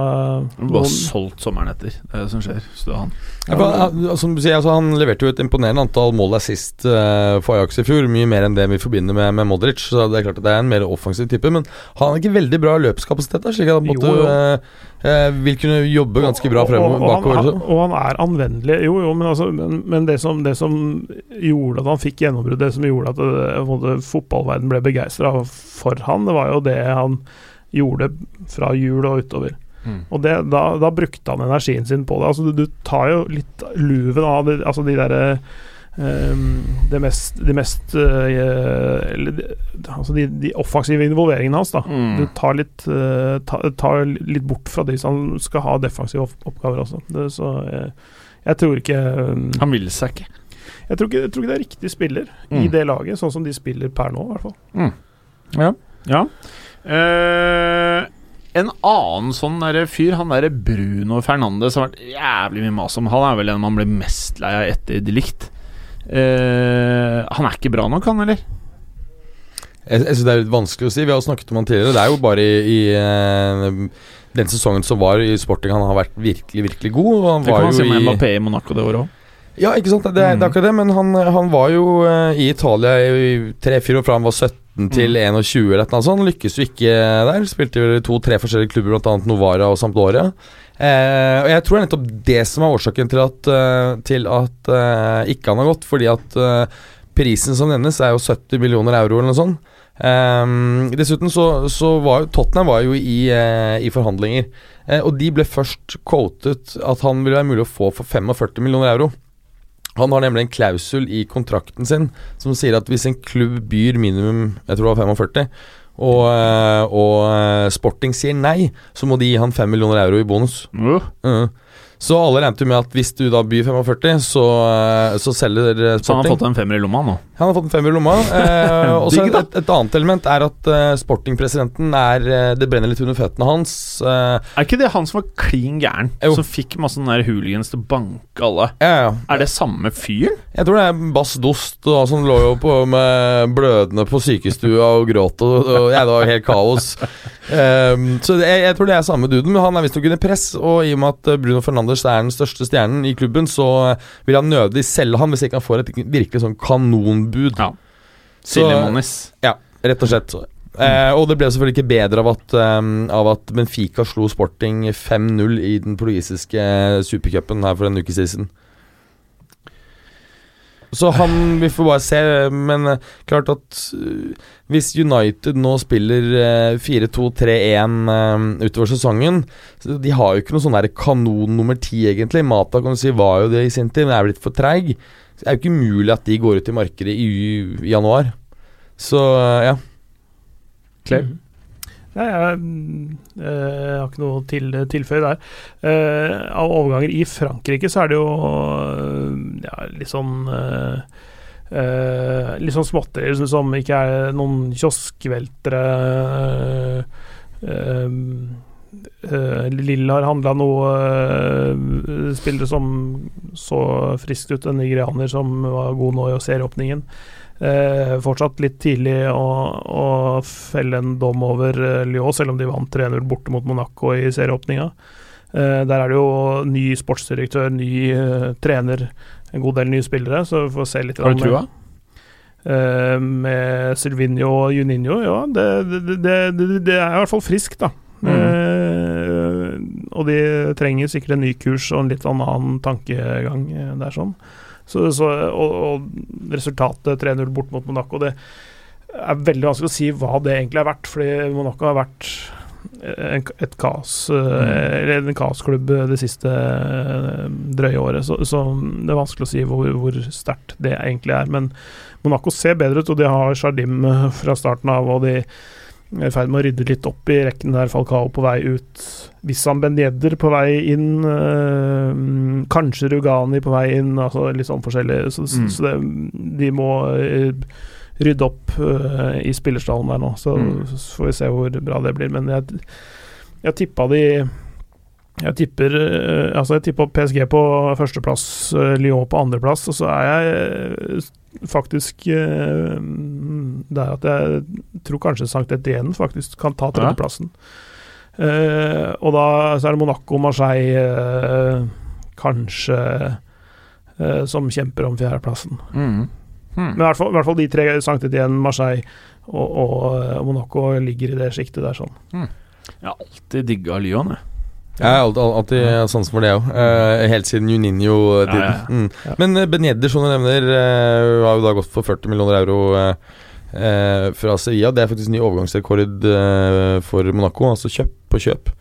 Han Bare solgt sommeren etter. Det er det som skjer. Så det er han. Ja, for, han- som du sier, altså, han leverte jo et imponerende antall mål assist uh, for Ajax i fjor. Mye mer enn det vi forbinder med, med Modric. Så det er klart at det er en mer offensiv type. Men han har ikke veldig bra løpskapasitet, da, slik at han måtte, jo. uh, eh, vil kunne jobbe ganske bra fremover. Og, og, bakover. han, han, og han er anvendelig. Jo, jo, men, altså, men, men det, som, det som gjorde at han fikk gjennombrudd, det som gjorde at det, fotballverden ble begeistra for han, det var jo det han gjorde fra jul og utover. Mm. Og det, da, da brukte han energien sin på det. Altså, du, du tar jo litt luven av det, altså de derre Um, det mest, de mest uh, eller de, altså de, de offensive involveringene hans. da Mm. Du tar litt, uh, ta, tar litt bort fra de som skal ha defensive oppgaver også. Det, så jeg, jeg tror ikke um, Han vil seg ikke. jeg tror ikke, jeg tror ikke det er riktig spiller i Mm. det laget, sånn som de spiller per nå, i hvert fall. Ja. Eh, en annen sånn der fyr, han derre Bruno Fernandes, har vært jævlig mye mas om. Han er vel en man blir mest lei av etter de likt. Uh, han er ikke bra nok, han, eller? Jeg, jeg synes Det er litt vanskelig å si. Vi har snakket om han tidligere. Det er jo bare i, i uh, den sesongen som var i Sporting han har vært virkelig, virkelig god. Det var kan man si i Mbappé i Monaco det året òg. Ja, ikke sant. Det, det er akkurat det. Men han, han var jo eh, i Italia i tre-fire år fra han var 17 til 21 eller noe sånt. Lykkes jo ikke der. Spilte vel i to-tre forskjellige klubber, bl.a. Novara og Sampdoria. Eh, og jeg tror det er nettopp det som er årsaken til at, eh, til at eh, ikke han har gått. Fordi at eh, prisen som nevnes, er jo 70 millioner euro eller noe sånt. Ehm, dessuten så, så var Tottenham var jo i, eh, i forhandlinger. Eh, og de ble først quotet at han ville være mulig å få for 45 millioner euro. Han har nemlig en klausul i kontrakten sin som sier at hvis en klubb byr minimum jeg tror det var 45, og, eh, og eh, Sporting sier nei, så må de gi han 5 millioner euro i bonus. Uh, Mhm. Så alle regnet jo med at hvis du da byr 45, så, eh, så selger Sporting. så han har fått en femmer i lomma nå. Han har fått en femmer i lomma. Eh, og så et, et annet element er at uh, Sporting-presidenten er eh, Det brenner litt under føttene hans. Uh, Er ikke det han som var klin gæren? Som fikk masse sånne der hooligans til å banke alle? ja, ja. Er det samme fyren? Jeg tror det er Bass Dost, og som lå jo på med blødende på sykestua og gråt, og, og jeg, det var helt kaos. Ehm, så jeg, jeg tror det er samme duden, men han er visstnok under press, og i og med at eh, Bruno Fernandes er den største stjernen i klubben, så eh, vil han nødig selge han hvis ikke han får et virkelig sånn kanonbud. Ja. Så- Ja, rett og slett. Eh, og det ble selvfølgelig ikke bedre av at, um, av at Benfica slo Sporting 5-0 i den portugisiske eh, supercupen her for en uke siden. Så han Vi får bare se, men eh, klart at eh, hvis United nå spiller eh, 4-2-3-1 eh, utover sesongen så De har jo ikke noe sånn der kanon nummer ti, egentlig. Mata kan du si var jo det i sin tid, men er blitt for treig. Det er jo ikke umulig at de går ut i markedet i, i januar. Så ja. Clay. Nei, jeg, mm, eh, jeg har ikke noe til tilføye der. Uh, av overganger i Frankrike så er det jo ja, litt sånn uh, uh, Litt sånn småtterier som- som ikke er noen kioskveltere. Uh, Lill har handla noe spillere som så friskt ut, en nigerianer som var god nå i serieåpningen. Eh, fortsatt litt tidlig å, å felle en dom over eh, Lyon, selv om de vant 3-0 borte mot Monaco i serieåpninga. Eh, der er det jo ny sportsdirektør, ny eh, trener, en god del nye spillere, så vi får se litt. Har du trua? med- eh, med Silvinho og Juninho, ja, det, det, det, det, er i hvert fall friskt, da. Eh, og de trenger sikkert en ny kurs og en litt annen tankegang Det der, sånn. Så, så, og, og resultatet 3-0 bort mot Monaco, det er veldig vanskelig å si hva det egentlig er verdt, fordi Monaco har vært en, et kaos, eh, eller en kaosklubb det siste eh, drøye året. Så, så det er vanskelig å si hvor, hvor sterkt det egentlig er. Men Monaco ser bedre ut, og de har Jardim eh, fra starten av, og de i ferd med å rydde litt opp i rekken der Falcao på vei ut. Wissam Benjedder på vei inn. øh, kanskje Rugani på vei inn. Altså litt sånn forskjellig. Så, Mm. så det, de må øh, rydde opp øh, i spillerstallen der nå. Så, Mm. så får vi se hvor bra det blir. Men jeg, jeg tippa de jeg tipper øh, Altså jeg tippa PSG på førsteplass, Lyon på andreplass, og så er jeg faktisk Det der at jeg tror kanskje Sankt Etienne faktisk kan ta tredjeplassen. Eh, og da så er det Monaco, Marseille eh, kanskje eh, som kjemper om fjerdeplassen. Mm. Men i hvert fall, i hvert fall de tre, Sankt Etienne, Marseille og, og og Monaco, ligger i det sjiktet der sånn. Jeg har alltid digga Lyon, jeg. Jeg har alltid, hatt sansen for det òg. helt siden Juninho-tiden. Mm. Men uh, Ben som du nevner, uh, har jo da gått for 40 millioner euro uh, eh, fra Sevilla. Det er faktisk ny overgangsrekord eh, for Monaco, altså kjøp på kjøp.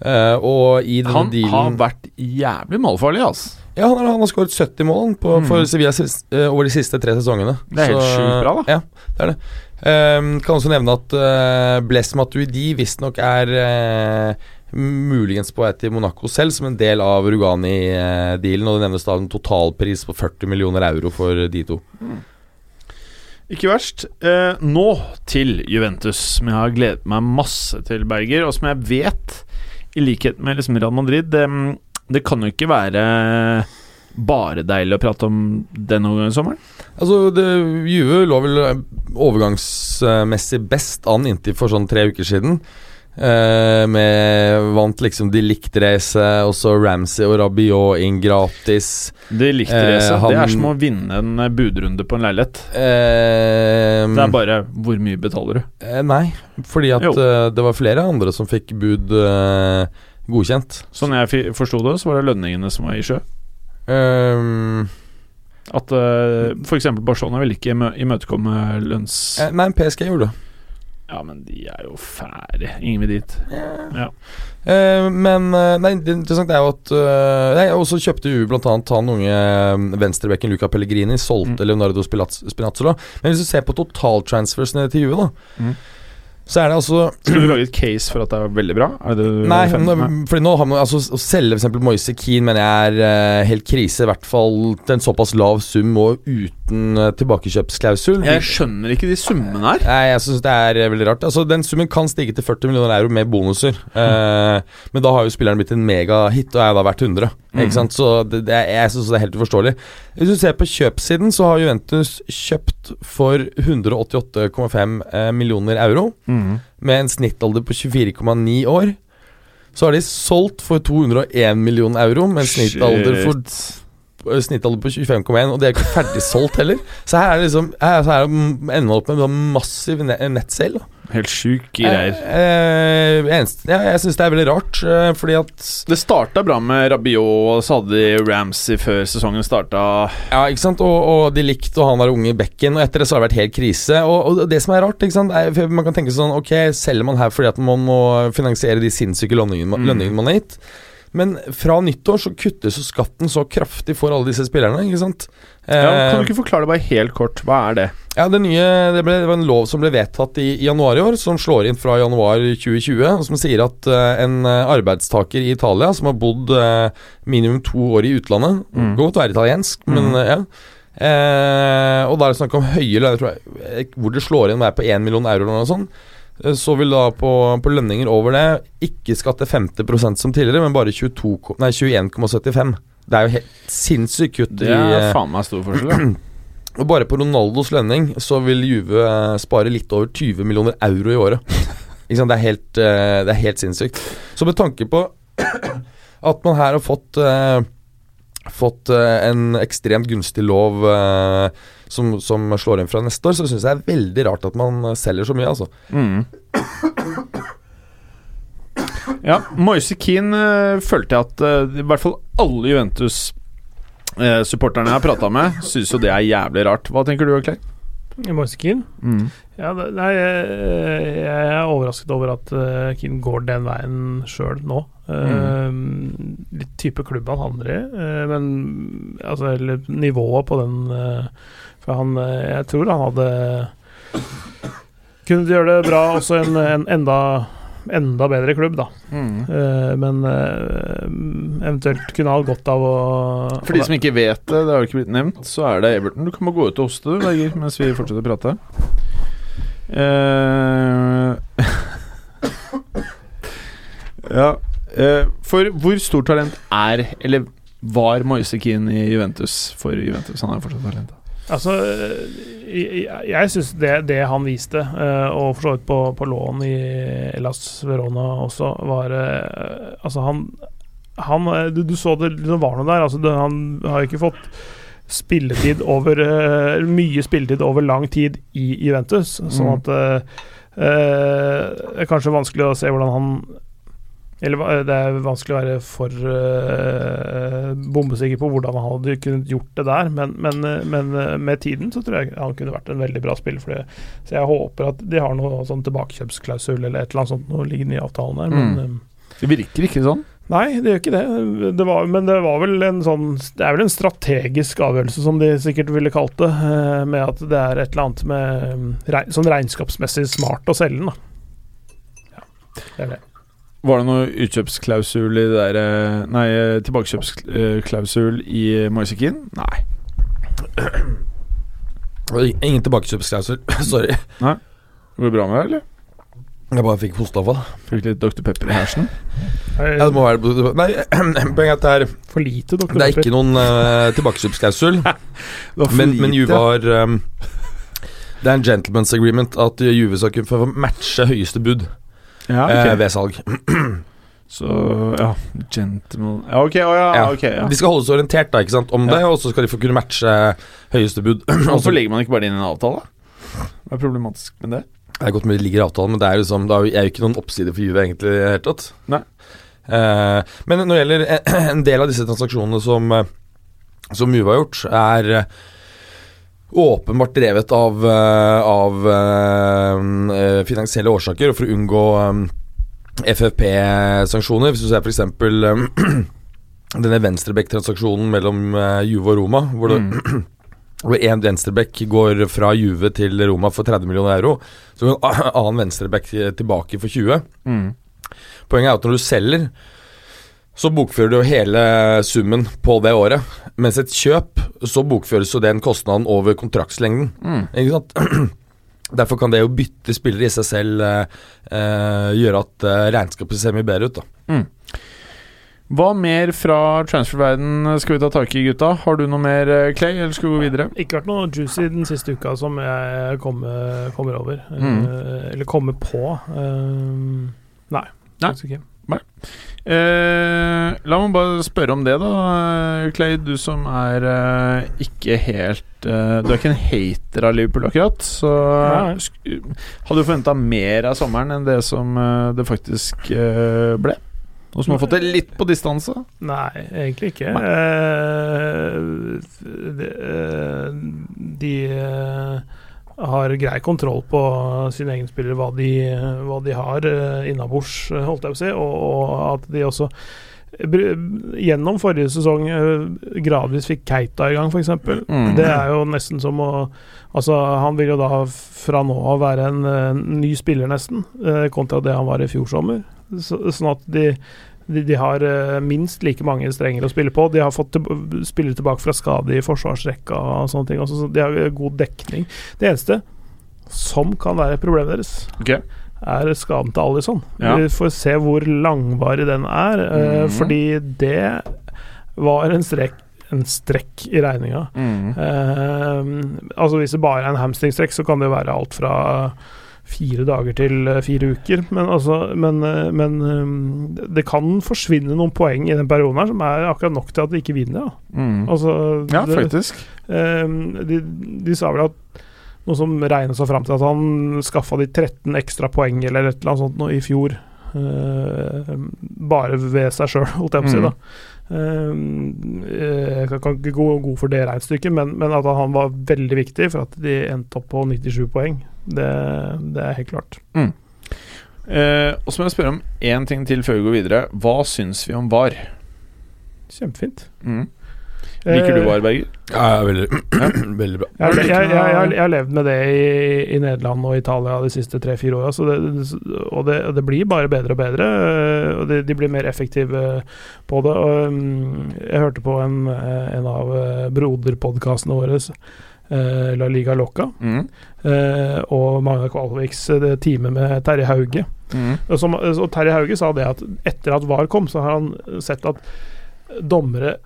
Eh, og i denne Han dealen har vært jævlig målfarlig, altså. Ja, han har, han har skåret 70 mål på, Mm. for Sevilla eh, over de siste tre sesongene. Det er helt sjukt bra, da. Ja, det er det. Um, kan også nevne at uh, Bless Matuidi visstnok er eh, muligens på vei til Monaco selv, som en del av Rugani-dealen. og det nevnes da en totalpris på 40 millioner euro for de to. Ikke verst. Eh, nå til Juventus, som jeg har gledet meg masse til, Berger, og som jeg vet, i likhet med liksom Real Madrid det, det kan jo ikke være bare deilig å prate om denne sommeren. Altså, det, Juve lå vel overgangsmessig best an inntil for sånn tre uker siden. Eh, med Vant liksom de likt-racet, og så Ramsey og Rabiot inn gratis. De likte Eh, racet. han- Det er som å vinne en eh, budrunde på en leilighet. Uh, Det er bare hvor mye betaler du? Eh, nei, fordi at eh, det var flere andre som fikk bud eh, godkjent. Sånn jeg forsto det, så var det lønningene som var i sjø. Ehm, At uh, f.eks. Barcelona ville ikke imø- imøtekomme lønns... eh, nei, PSG gjorde det. Ja, men de er jo fæle. Ingen vil dit. Eh, men eh, nei, det interessante er jo at uh, nei, Og så kjøpte U bl.a. han unge eh, venstrebekken Luca Pellegrini. Solgte Mm. Leonardo Spinaz- Spinazzola. Men hvis du ser på totaltransfersene til Juve, da Mm. Så er det altså Skulle du lage et case for at det er veldig bra? Er det det Nei, nå, fordi nå har man altså Å selge eksempel Moise Keane mener jeg er uh, helt krise. I hvert fall til en såpass lav sum og uten uh, tilbakekjøpsklausul. Jeg skjønner ikke de summene her. Nei, jeg syns det er eh, veldig rart. Altså, Den summen kan stige til 40 millioner euro med bonuser. Eh, men da har jo spilleren blitt en megahit, og er da verdt 100. Ikke sant? Så det, det er, jeg syns det er helt uforståelig. Hvis du ser på kjøpssiden, så har Juventus kjøpt for 188,5 eh, millioner euro. Med en snittalder på 24,9 år. Så har de solgt for 201 millioner euro med en snittalder for Snittalder på 25,1, og det er ikke ferdig solgt heller. Så her er det liksom Her, så her ender man opp med en massiv ne nettselg. Helt sjuke greier. Eh, eh, eneste, ja, jeg syns det er veldig rart, eh, fordi at Det starta bra med Rabiot, og så hadde de Ramsey før sesongen starta. Ja, ikke sant, og, og de likte å ha han der unge i bekken, og etter det så har det vært helt krise. Og, og det som er rart, ikke sant, er, man kan tenke sånn Ok, selger man her fordi at man må finansiere de sinnssyke lønningene, man- Mm. lønningene man har gitt? Men fra nyttår så kuttes jo skatten så kraftig for alle disse spillerne, ikke sant? Ja, Eh, kan du ikke forklare det bare helt kort? Hva er det? Ja, det nye det, ble, det var en lov som ble vedtatt i, i januar i år, som slår inn fra januar 2020, og som sier at uh, en eh, arbeidstaker i Italia som har bodd uh, minimum to år i utlandet Mm. Godt være italiensk, men uh, ja. Eh, og da er det snakk om høye lønner, eh, hvor det slår inn hver på 1 million euro eller noe sånt. Eh, Så vil da på, på lønninger over det ikke skatte 50% som tidligere, men bare 22, ko- 21,75. Det er jo helt sinnssykt kutt Det er i, faen meg stor forskjell. og bare på Ronaldos lønning så vil Juve eh, spare litt over 20 millioner euro i året. Ikke sant? Det er helt, eh, det er helt sinnssykt. Så med tanke på at man her har fått eh, Fått eh, en ekstremt gunstig lov eh, som, som slår inn fra neste år, så syns jeg det er veldig rart at man selger så mye, altså. Mm. Ja, Moise Keane eh, følte jeg at i hvert fall alle Juventus-supporterne jeg har prata med, syns jo det er jævlig rart. Hva tenker du, Clay? Moise Mm. Ja, nei, jeg, jeg er overrasket over at uh, Keane går den veien sjøl nå. Eh, Litt type klubb han havner i, eh, men altså eller nivået på den eh, For han eh, Jeg tror han hadde kunnet gjøre det bra også en, en enda enda bedre klubb, da. Mm. Uh, men uh, eventuelt kunne ha godt av å For de som ikke vet det, det har jo ikke blitt nevnt, så er det Everton. Du kan bare gå ut og hoste, du, Berger, mens vi fortsetter å prate. Uh, ja For hvor stort talent er, eller var Moise Keane i Juventus for Juventus? Han er fortsatt talent. Altså, jeg, jeg syns det, det han viste, eh, og for så vidt på, på lån i Elas Verona også, var eh, Altså, han, han eh, du, du så det liksom var noe der. Altså, det, han har jo ikke fått spilletid over Mye spilletid over lang tid i Juventus, sånn Mm. at mm. uh, Det er kanskje vanskelig å se hvordan han eller det er vanskelig å være for uh, bombesikker på hvordan han hadde kunnet gjort det der, men, men, eh, men eh, med tiden så tror jeg han kunne vært en veldig bra spiller. For det. Så jeg håper at de har noe sånn tilbakekjøpsklausul eller et eller annet sånt noe liggende i avtalen der. Men Mm. eh, Det virker ikke sånn. nei, det gjør ikke det. det var, men det var vel en sånn Det er vel en strategisk avgjørelse, som de sikkert ville kalt det, eh, med at det er et eller annet med mm, sånn regnskapsmessig smart å selge den, da. Ja, det er det. Var det noe utkjøpsklausul i det der eh, Nei, eh, tilbakekjøpsklausul i Moisekin? Nei. Ingen tilbakekjøpsklausul. Sorry. Nei. Går det bra med deg, eller? Jeg bare fikk hosteanfall. Fikk litt Dr. Pepper i hersen? Ja, det må være Nei, poenget er at det er For lite, doktor Det er ikke noen uh, tilbakekjøpsklausul, men, men Juve har um, Det er en gentleman's agreement at Juve skal kunne få matche høyeste bud Ja, eh, ved salg. Så ja, gentleman Ja, ok, oh, ja, Ja. ok ja. De skal holde seg orientert da, ikke sant, om Ja. det, og så skal de få kunne matche høyeste bud. Hvorfor legger man ikke bare det inn i en avtale? Hva er problematisk med det? Det er godt mulig det ligger i avtalen, men det er liksom, det er jo- ikke noen oppside for Juve egentlig i det hele tatt. Nei. Eh, men når det gjelder en del av disse transaksjonene som, eh, som Juve har gjort, er eh, åpenbart drevet av, eh, av eh, finansielle årsaker, og for å unngå øh, FFP-sanksjoner. Hvis du ser f.eks. Øh, denne venstrebekk-transaksjonen mellom Juve og Roma, hvor det Mm. én venstreback går fra Juve til Roma for 30 millioner euro, så går en annen venstreback tilbake for 20. Mm. Poenget er at når du selger, så bokfører du jo hele summen på det året. Mens et kjøp, så bokføres jo den kostnaden over kontraktslengden. Mm. Ikke sant? Derfor kan det å bytte spillere i seg selv eh, eh, gjøre at eh, regnskapet ser mye bedre ut. da Hva mer fra transferverden skal vi ta tak i, gutta? Har du noe mer, eh, Clay, eller skal vi gå videre? Ikke vært noe juicy den siste uka som jeg kommer, kommer over. Mm. Eller kommer på. Um, nei. Nei. faktisk ikke. Eh, la meg bare spørre om det, da. Clay, du som er eh, ikke helt eh, Du er ikke en hater av Liverpool, akkurat. Så hadde du forventa mer av sommeren enn det som eh, det faktisk eh, ble? Og som har fått det litt på distanse? Nei, egentlig ikke. Nei. Eh, de de har grei kontroll på sine egne spillere, hva de, hva de har uh, innabords, eh, holdt jeg på å si, og, og at de også Gjennom forrige sesong eh, gradvis fikk Keita i gang, f.eks. Mm. Det er jo nesten som å Altså, han vil jo da fra nå av være en, en ny spiller, nesten, eh, kontra det han var i fjor sommer. Så, sånn at de, de, de har eh, minst like mange strenger å spille på. De har fått til, spillere tilbake fra skade i forsvarsrekka og sånne ting. Også, så de har eh, god dekning. Det eneste som kan være problemet deres, okay. er skaden til Alison. Ja. Vi får se hvor langvarig den er, mm -hmm. fordi det var en strekk en strekk i regninga. Mm. Eh, altså Hvis det bare er en hamstringstrekk, så kan det være alt fra fire dager til eh, fire uker. Men, altså, men, eh, men eh, det kan forsvinne noen poeng i den perioden her som er akkurat nok til at de ikke vinner. Ja, Mm. Altså, Ja, faktisk. eh, de, de sa vel at noe som regnet seg fram til at han skaffa de 13 ekstra poeng eller et eller annet sånt nå i fjor. Uh, bare ved seg sjøl, holdt jeg på å si. Mm. da uh, Jeg kan- kan ikke gå god for det regnestykket, men, men at han var veldig viktig for at de endte opp på 97 poeng, det, det er helt klart. Eh, og så må jeg spørre om én ting til før vi går videre. Hva syns vi om VAR? Kjempefint. Mm. Liker du Eh, VAR, Berger? Ja, veldig, veldig bra. Jeg, jeg, jeg, jeg, jeg har levd med det i, i Nederland og Italia de siste tre-fire åra, og det, det blir bare bedre og bedre. øh, Og de, de blir mer effektive på det. Og, um, jeg hørte på en, eh, en av øh, broderpodkastene våre, eh, La Liga Loca, Mm. eh, og Magna Kvalviks time det teamet med Terje Hauge. Mm. Som, og Terje Hauge sa det at etter at VAR kom, så har han sett at dommere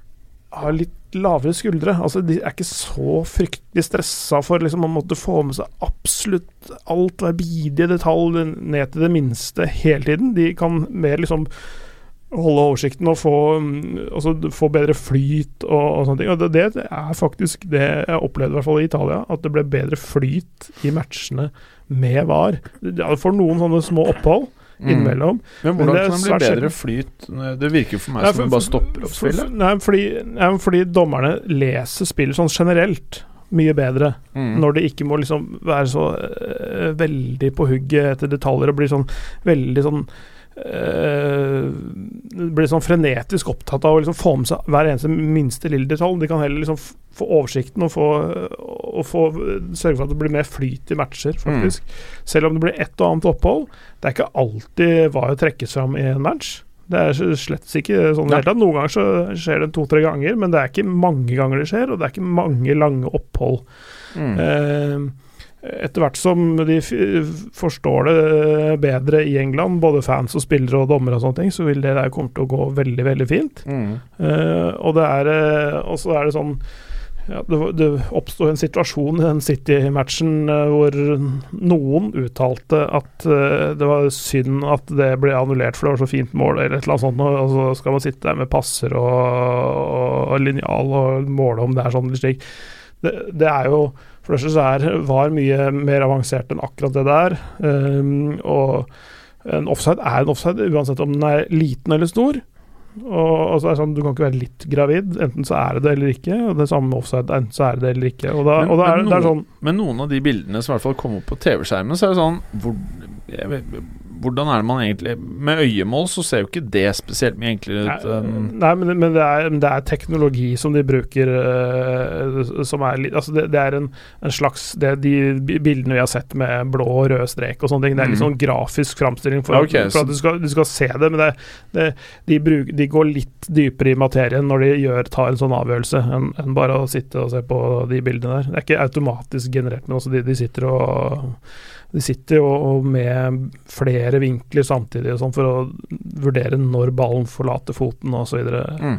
har litt lavere skuldre. Altså De er ikke så fryktelig stressa for liksom å måtte få med seg absolutt alt, hver bidige detalj ned til det minste hele tiden. De kan mer liksom holde oversikten og få, mm, altså, få bedre flyt og, og sånne ting. Og det, det er faktisk det jeg opplevde i hvert fall i Italia, at det ble bedre flyt i matchene med VAR. Ja, for noen sånne små opphold Mm. innimellom. Men Men hvordan det er kan det bli bedre flyt? Det virker for meg Nei, som det bare stopper opp spillet. Nei, fordi, nei, fordi dommerne leser spillet sånn generelt mye bedre. Mm. Når det ikke må liksom være så uh, veldig på hugget etter detaljer og bli sånn veldig sånn Blir sånn frenetisk opptatt av å liksom få med seg hver eneste minste lille detalj. De kan heller liksom få oversikten og få, og få sørge for at det blir mer flyt i matcher, faktisk. Selv om det blir ett og annet opphold. Det er ikke alltid hva som trekkes fram i en match. Det er slett ikke sånn i det hele tatt. Noen ganger så skjer det to-tre ganger, men det er ikke mange ganger det skjer, og det er ikke mange lange opphold. Mm. Eh, etter hvert som de forstår det bedre i England, både fans og spillere og dommere og sånne ting, så vil det der komme til å gå veldig, veldig fint. Mm. Uh, og det er eh, Og så er det sånn ja, det, det oppsto en situasjon i den City-matchen uh, hvor noen uttalte at uh, det var synd at det ble annullert, for det var så fint mål, eller et eller annet sånt. Og så skal man sitte der med passer og, og, og linjal og måle om det er sånn eller slik. Det, det er jo For det er VAR mye mer avansert enn akkurat det der. Um, og en offside er en offside, uansett om den er liten eller stor. Og, og så er det sånn, Du kan ikke være litt gravid. Enten så er det det eller ikke. Og det samme med offside. Enten så er det det eller ikke. Og da, Men- og da er men det er noen- sånn Men noen av de bildene som i hvert fall kom opp på TV-skjermen, så er det sånn hvor, jeg hvordan er det man egentlig Med øyemål så ser jo ikke det spesielt mye enklere ut. Nei, nei, men, men det, er, det er teknologi som de bruker uh, Som er litt Altså, det, det er en, en slags det, De bildene vi har sett med blå og rød strek og sånne ting, det er litt Mhm. sånn grafisk framstilling for, okay, for at du skal, du skal se det, men de, bruk, de går litt dypere i materien når de gjør, tar en sånn avgjørelse, enn en bare å sitte og se på de bildene der. Det er ikke automatisk generert, men også de, de sitter og de sitter jo med flere vinkler samtidig og sånn for å vurdere når ballen forlater foten osv. Mm.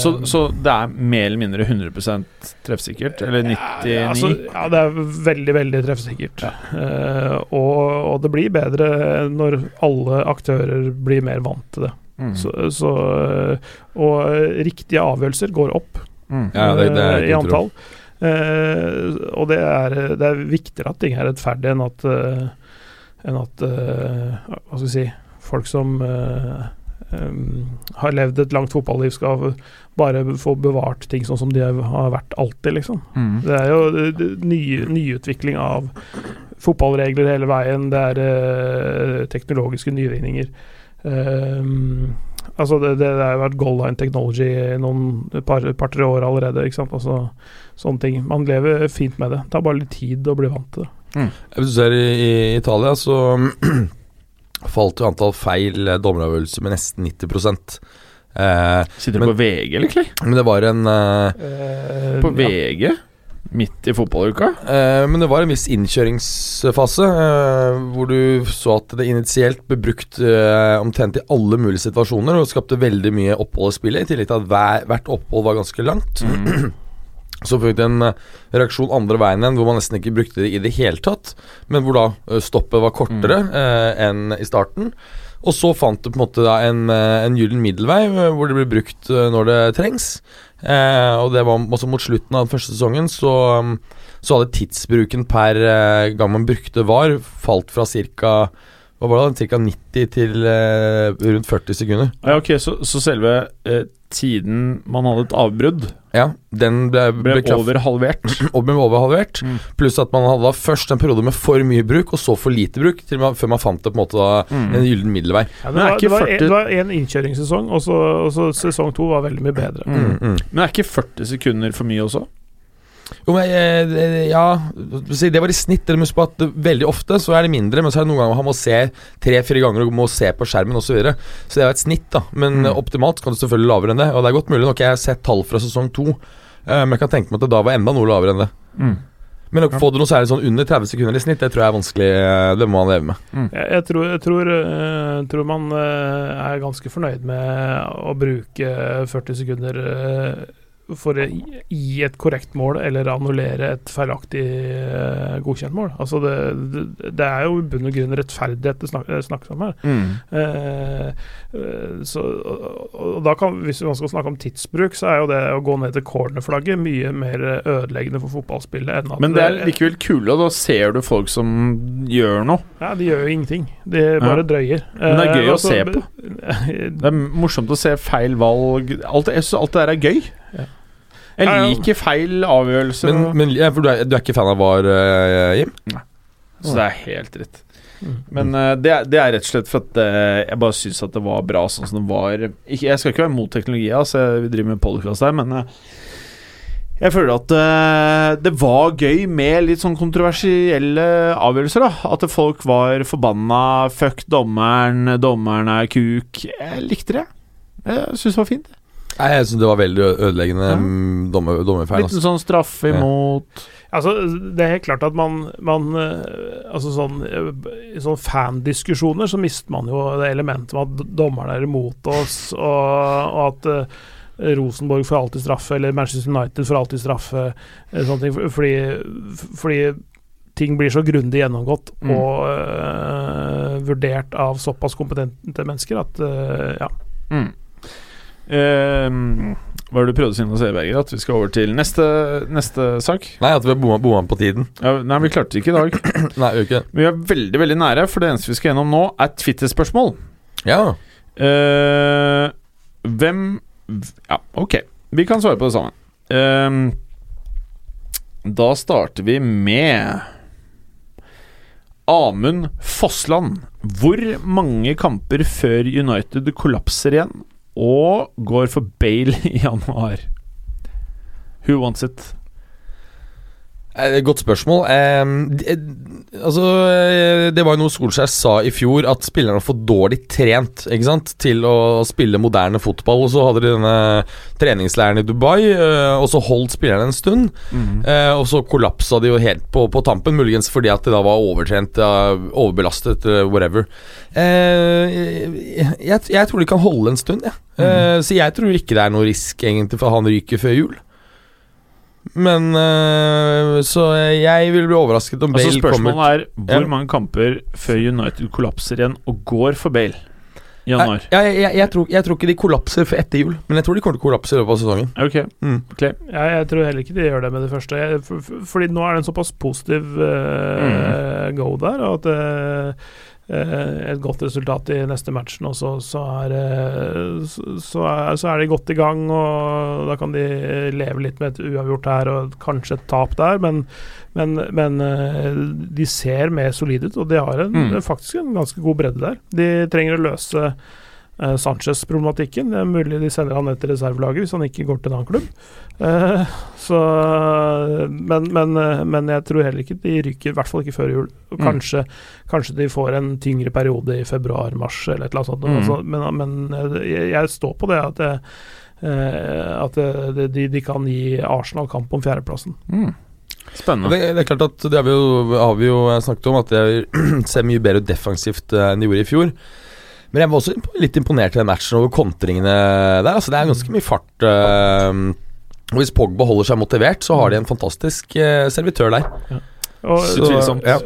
Så, så det er mer eller mindre 100% treffsikkert? Eller 99? Ja, altså, ja, det er veldig, veldig treffsikkert. Eh, og, og det blir bedre når alle aktører blir mer vant til det. Mm. Så, så, eh, og riktige avgjørelser går opp Mm. Ja, det, det er eh, i antall. Eh, og det er, det er viktigere at ting er rettferdig enn at, eh, enn at eh, Hva skal vi si Folk som eh, em, har levd et langt fotballiv, skal bare få bevart ting sånn som de har vært alltid, liksom. Mm. Det er jo det, ny, nyutvikling av fotballregler hele veien. Det er uh, teknologiske nyvinninger. Um, altså det, det, det har vært goal line technology i noen par-tre par-tre år allerede. Ikke sant? Altså, sånne ting. Man lever fint med det. Det tar bare litt tid å bli vant til det. Hvis du ser i, i Italia, så falt jo antall feil eh, dommeravgjørelser med nesten 90 eh, Sitter du Men- på VG, eller? Clay? Men det var en eh, På På ja. VG? Midt i fotballuka? eh, Men det var en viss innkjøringsfase eh, hvor du så at det initielt ble brukt eh, omtrent i alle mulige situasjoner og skapte veldig mye opphold i spillet, i tillegg til at hver, hvert opphold var ganske langt. Mm. Så fikk det en eh, reaksjon andre veien igjen, hvor man nesten ikke brukte det i det hele tatt. Men hvor da eh, stoppet var kortere eh, enn i starten. Og så fant du på en måte da en, en gyllen middelvei hvor det blir brukt når det trengs. Eh, og det var også mot slutten av den første sesongen, så, um, så hadde tidsbruken per gang man brukte VAR, falt fra ca. Hva var det, ca. 90 til eh, rundt 40 sekunder. Ja, ok, så, så selve tiden man hadde et avbrudd, Ja, den ble, ble ble kraft- og ble overhalvert. Mm. Pluss at man hadde først en periode med for mye bruk, og så for lite bruk, til man, før man fant det på en måte da Mm. en gyllen middelvei. Ja, det, var, det, var 40 en, det var en innkjøringssesong, og så, sesong to var veldig mye bedre. Mm, mm. Men er ikke 40 sekunder for mye også? Jo, men eh, det- Ja, det var i snitt. Dere må huske på at veldig ofte så er det mindre, men så er det noen ganger han må se tre-fire ganger og må se på skjermen osv. Så, videre. så det er et snitt, da. Men Mm. eh, optimalt kan du selvfølgelig lavere enn det. Og det er godt mulig, nok jeg har sett tall fra sesong to, eh, men jeg kan tenke meg at det da var enda noe lavere enn det. Mm. Men å få det noe særlig sånn under 30 sekunder i snitt, det tror jeg er vanskelig. eh, Det må man leve med. Jeg, jeg, tror, jeg tror, uh, tror man eh, er ganske fornøyd med å bruke 40 sekunder eh, for å gi- et korrekt mål, eller annullere et feilaktig uh, godkjent mål. Altså det, det, det er jo i bunn og grunn rettferdighet det snak, snakkes om her. Mm. Uh, eh, så, og, da kan, Hvis man skal snakke om tidsbruk, så er jo det å gå ned til cornerflagget mye mer ødeleggende for fotballspillet enn at Men det er likevel kule, og da ser du folk som gjør noe. Ja, de gjør jo ingenting. De bare Ja. drøyer. Men det er gøy å se på. Det er morsomt å se feil valg Alt, alt det der er gøy. Ja. Jeg Ja, ja. liker feil avgjørelser, Men, men ja, for du, er, du er ikke fan av VAR, uh, Jim? så det er helt dritt. Mm. Men uh, det, er, det er rett og slett for at uh, jeg bare syns at det var bra sånn som det var. Ikke, jeg skal ikke være mot teknologi, altså, vi driver med podcast her, men uh, jeg føler at det var gøy med litt sånn kontroversielle avgjørelser. da At folk var forbanna. Fuck dommeren, dommeren er kuk. Jeg likte det. Jeg syns det var fint. Nei, jeg syns det var veldig ødeleggende Ja. mm, dommer, dommerfeil. Liten Altså. sånn straffe Ja. imot Altså, det er helt klart at man, man eh, Altså sånn eh, I sånne fandiskusjoner så mister man jo det elementet med at dommerne er imot oss, og, og at eh, Rosenborg får alltid straffe, eller Manchester United får alltid straffe, eh, sånne ting, fordi, fordi ting blir så grundig gjennomgått Mm. og uh, vurdert av såpass kompetente mennesker at uh, ja. mm. Ehm, Hva var det du prøvde å si nå, Seberger? At vi skal over til neste, neste sak? Nei, at vi bomma, bomma på tiden. Ja, nei, vi klarte det ikke i dag. Nei, vi, ikke vi er veldig veldig nære, for det eneste vi skal gjennom nå, er Twitter-spørsmål. Ja. Uh, hvem Ja, ok. Vi kan svare på det sammen. Uh, da starter vi med Amund Fossland. Hvor mange kamper før United kollapser igjen og går for Bale i januar? Who wants it? Eh, Godt spørsmål. Eh, altså, eh, det var jo noe Solskjær sa i fjor, at spillerne var for dårlig trent ikke sant? til å spille moderne fotball. Og så hadde de denne treningsleiren i Dubai, eh, og så holdt spillerne en stund. Eh, og så kollapsa de jo helt på, på tampen, muligens fordi at de da var overtrent, overbelastet, whatever. Eh, jeg, jeg tror de kan holde en stund, jeg. Eh, så jeg tror ikke det er noe risk egentlig for han ryker før jul. Men øh, Så jeg vil bli overrasket om Altså Bale kommer Spørsmålet er hvor Ja. mange kamper før United kollapser igjen og går for Bale i januar? Ja, jeg, jeg, jeg, tror, jeg tror ikke de kollapser for etter jul, men jeg tror de kommer til å kollapse i løpet av sesongen. Ok, Mm. okay. Ja, jeg tror heller ikke de gjør det med det første. Jeg, for, for, fordi nå er det en såpass positiv eh, go der, og at eh, et godt resultat i neste matchen, og så, så, er, eh, så, er, så er de godt i gang, og da kan de leve litt med et uavgjort her og kanskje et tap der, men, men, men eh, de ser mer solide ut, og de har en, Mm. faktisk en ganske god bredde der. De trenger å løse eh, Sanchez-problematikken. Det er mulig de sender han ned til reservelaget hvis han ikke går til en annen klubb. Eh, så men, men, eh, men jeg tror heller ikke de ryker, i hvert fall ikke før jul. Og Mm. Kanskje, kanskje de får en tyngre periode i februar-mars eller et eller annet sånt. Mm. Altså, men men eh, jeg, jeg står på det at, jeg, eh, at det- de, de kan gi Arsenal kamp om fjerdeplassen. Mm. Spennende. det er klart at det har vi jo, har vi jo snakket om, at det ser mye bedre ut defensivt eh, enn de gjorde i fjor. Men jeg var også litt imponert i den matchen over kontringene der. Altså Det er ganske mye fart. eh, og Hvis Pogba holder seg motivert, så har de en fantastisk eh, servitør der. Og, Så- Utvilsomt. Ja.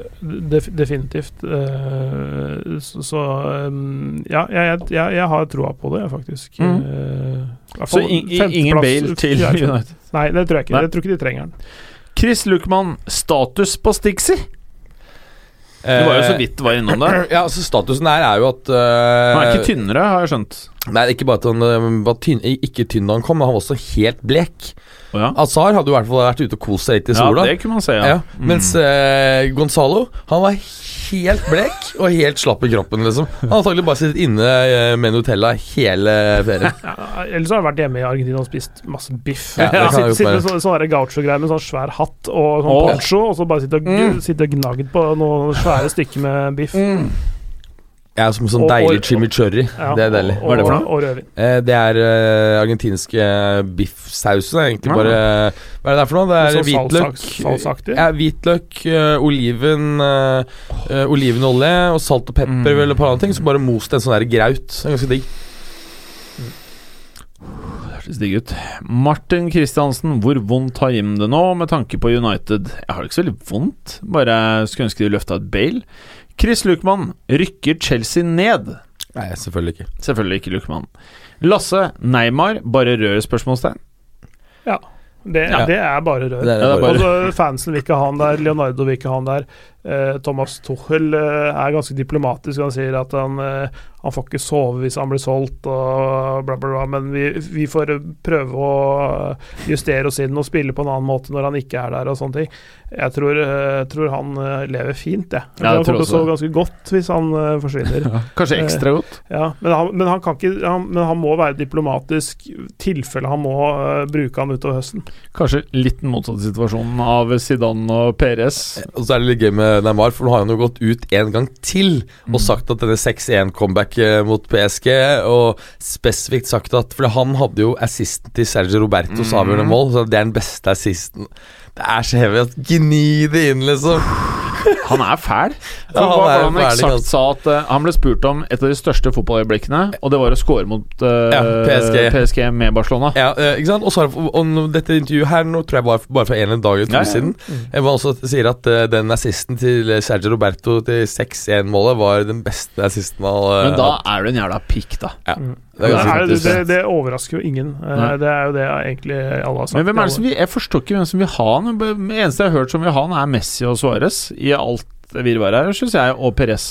Def, definitivt. eh, så så um, ja, jeg, jeg, jeg har troa på det, faktisk. Mm. Eh, Så in, ingen Bale til. United. Nei, det tror jeg ikke. Nei. Jeg tror ikke de trenger den. Chris Luckman, status på Stixie? Du var jo så vidt var innom det. Ja, altså Statusen her er jo at eh, Han er ikke tynnere, har jeg skjønt. Nei, ikke bare at han eh, var tynn, ikke tynn da han kom, men han var også helt blek. Å ja. Azar hadde jo i hvert fall vært ute og kost seg litt i ja, det kunne man se, Ja, ja. Mm. Mens eh, Gonzalo Han var helt blek og helt slapp i kroppen. liksom Han har antakelig bare sittet inne eh, med Nutella hele ferien. Ja, ellers har jeg vært hjemme i Argentina og spist masse biff. Ja, det kan Sitte jo sitte med sånne, gaucho-greier med sånn svær hatt og sånn oh. poncho, og så bare sitte og, Mm. sitte og gnagd på noen svære stykker med biff. Ja, Som sånn Og- deilig og- chimichurri. Ja, Det er deilig. Og, Hva er det for noe? og rødvin. Eh, det er uh, argentinske biffsausen. er Egentlig bare Hva er det der for noe? Det er Sånn hvitløk. salsaktig. Ja, hvitløk, uh, oliven eh, eh, Olivenolje og salt og pepper Mm. vel, og et par andre ting. Så bare most en sånn der graut. Det er ganske digg. hørtes digg ut. Martin Kristiansen, hvor vondt har Jim det nå med tanke på United? Jeg har det ikke så veldig vondt, bare skulle ønske de løfta et Bale. Chris Lukman, rykker Chelsea ned? Nei, selvfølgelig ikke. Selvfølgelig ikke Lukman. Lasse, Neymar, bare rør? spørsmålstegn. Det, Ja. det er bare rør. Det er det bare- Altså, fansen vil ikke ha han der, Leonardo vil ikke ha han der. Eh, Thomas Tuchel eh, er ganske diplomatisk. Han sier at han, eh, han får ikke sove hvis han blir solgt, og bla, bla, bla. Men vi, vi får prøve å justere oss inn og spille på en annen måte når han ikke er der, og sånne ting. Jeg tror, tror han lever fint, jeg. Jeg Ja, jeg han tror kommer til å sove ganske godt hvis han forsvinner. Kanskje ekstra godt? Ja, men han, men han kan ikke han, Men han må være diplomatisk tilfelle han må bruke han utover høsten. Kanskje litt den motsatte situasjonen av Zidane og Perez. Og så er det litt gøy med Neymar, for nå har han jo gått ut en gang til og sagt at denne 6-1-comeback mot PSG, og spesifikt sagt at For han hadde jo assisten til Sergio Robertos avgjørende mål, så det er den beste assisten. Det er så heavy at gni det inn, liksom. Han er fæl. For Ja, han er han eksakt sa at uh, Han ble spurt om et av de største fotballøyeblikkene, og det var å score mot uh, Ja, PSG. PSG med Barcelona. Ja, eh, ikke sant? Og så har og, dette intervjuet her nå tror jeg var bare for en eller annen dag eller to Ja, ja. siden. Jeg var også sier at uh, den assisten til Sergio Roberto til 6-1-målet var den beste assisten han Men da er du en jævla pikk, da. Ja, Mm. det er Det, er, det, det overrasker jo ingen. Nei. det er jo det egentlig alle har sagt. Men hvem er det som vi, Jeg forstår ikke hvem som vil ha han. Det eneste jeg har hørt som vil ha han, er Messi og Suárez i alt virvaret her, syns jeg, og Perez.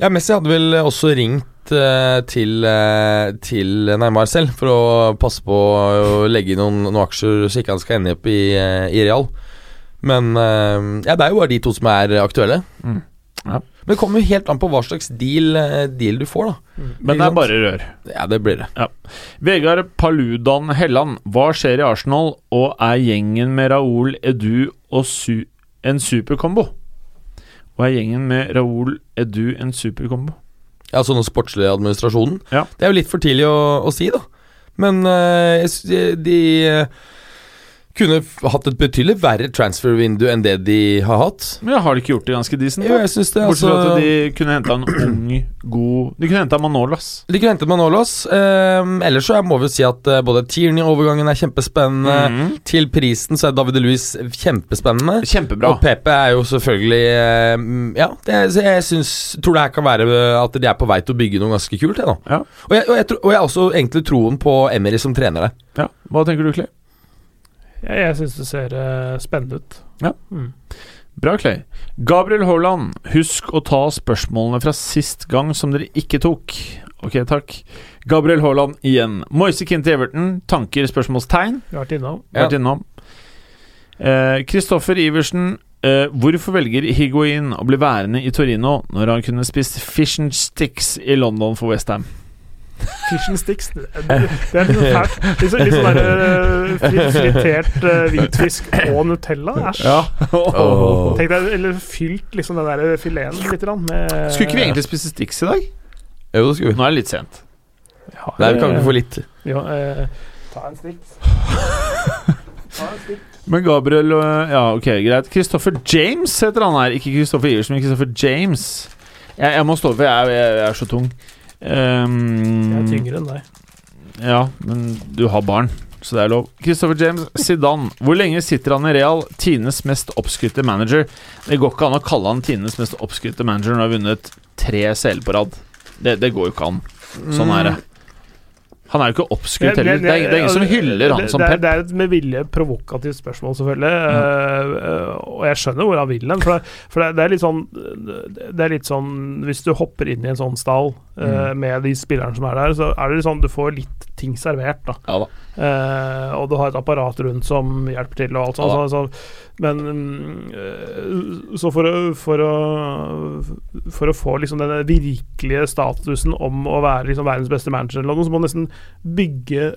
Ja, Messi hadde vel også ringt eh, til, eh, til Neymar selv for å passe på å legge inn noen, noen aksjer så ikke han skal ende opp i, eh, i Real. Men eh, ja, det er jo bare de to som er aktuelle. Mm. Ja. Men det kommer jo helt an på hva slags deal, eh, deal du får, da. Men det er bare rør. Ja, det blir det. Vegard Paludan Helland, hva skjer i Arsenal, og er gjengen med Raoul Edu og su en superkombo? Og er gjengen med Raoul Edu en superkombo? Ja, sånn den sportslige administrasjonen. Ja. Det er jo litt for tidlig å, å si, da. Men eh, de eh, kunne hatt et betydelig verre transfer-vindu enn det de har hatt. Men har de ikke gjort det ganske decent? Jo, jeg synes det, Bortsett fra altså at de kunne henta en ung, god De kunne henta Manolas. De kunne hentet Manolas. Eh, ellers så må vi si at eh, både Tierney-overgangen er kjempespennende. Mhm. Til prisen så er David Louis kjempespennende. Kjempebra. Og Pepe er jo selvfølgelig mm, Ja, det jeg synes, tror det her kan være eh, at de er på vei til å bygge noe ganske kult. Jeg, da. Ja. Og, jeg, og, jeg, og jeg har også egentlig troen på Emery som trener der. Ja. Hva tenker du, Clay? Jeg, jeg syns det ser uh, spennende ut. Ja. Mm. Bra, Clay. Gabriel Haaland, husk å ta spørsmålene fra sist gang som dere ikke tok. Ok, takk. Gabriel Haaland igjen. Moise Keane Everton. Tanker? Spørsmålstegn? Vi har vært innom. Ja. Vært innom. Kristoffer Iversen. uh, hvorfor velger Higuain å bli værende i Torino når han kunne spist fish and sticks i London for Westham? Fish and sticks. Det, er litt sånn fælt. Litt, sånn- litt sånn der, eh, fritert eh, hvitfisk og Nutella. Æsj. Åh. Tenk deg, eller fylt liksom den der fileten litt med Skulle ikke vi egentlig spise sticks i dag? Jo, det skulle vi. Nå er det litt sent. Ja, Nei, vi kan ikke få litt. Ja, eh, ta en sticks. Ta en sticks. Men Gabriel Ja, ok, greit. Christopher James heter han her. Ikke Christopher Iversen, men Christopher James. Jeg, jeg må stå for jeg, jeg, jeg er så tung. Ehm, Jeg er tyngre enn deg. Ja, men du har barn, så det er lov. Christopher James Zidane. Hvor lenge sitter han i Real? Tines mest oppskrytte manager. Det går ikke an å kalle han Tines mest oppskrytte manager når han har vunnet tre CL på rad. Det, det går jo ikke an. Sånn er det. Han er jo ikke oppskrytt heller. Det er, det er ingen som hyller han som det, Pep. Det er et med vilje provokativt spørsmål, selvfølgelig. eh, eh, og jeg skjønner hvor han vil hen. For, det, er litt sånn Det er litt sånn Hvis du hopper inn i en sånn stall eh, Mm. med de spillerne som er der, så er det litt sånn du får litt ting servert, da. Eh, og du har et apparat rundt som hjelper til, og alt sånt. Men mm, eh, så for å, for å For å få liksom den virkelige statusen om å være liksom verdens beste manager, eller noe, så må du nesten bygge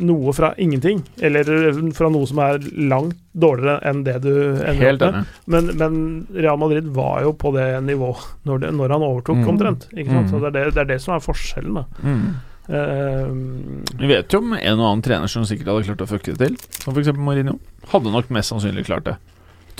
noe fra ingenting, eller fra noe som er langt dårligere enn det du ender opp med. Men, men Real Madrid var jo på det nivået når, det, når han overtok, Mm. omtrent. Ikke sant? Mm. Så det er det, det er det som er forskjellen, da. Mm. Eh, Vi vet jo om en og annen trener som sikkert hadde klart å fucke det til. Som f.eks. Mourinho. Hadde nok mest sannsynlig klart det.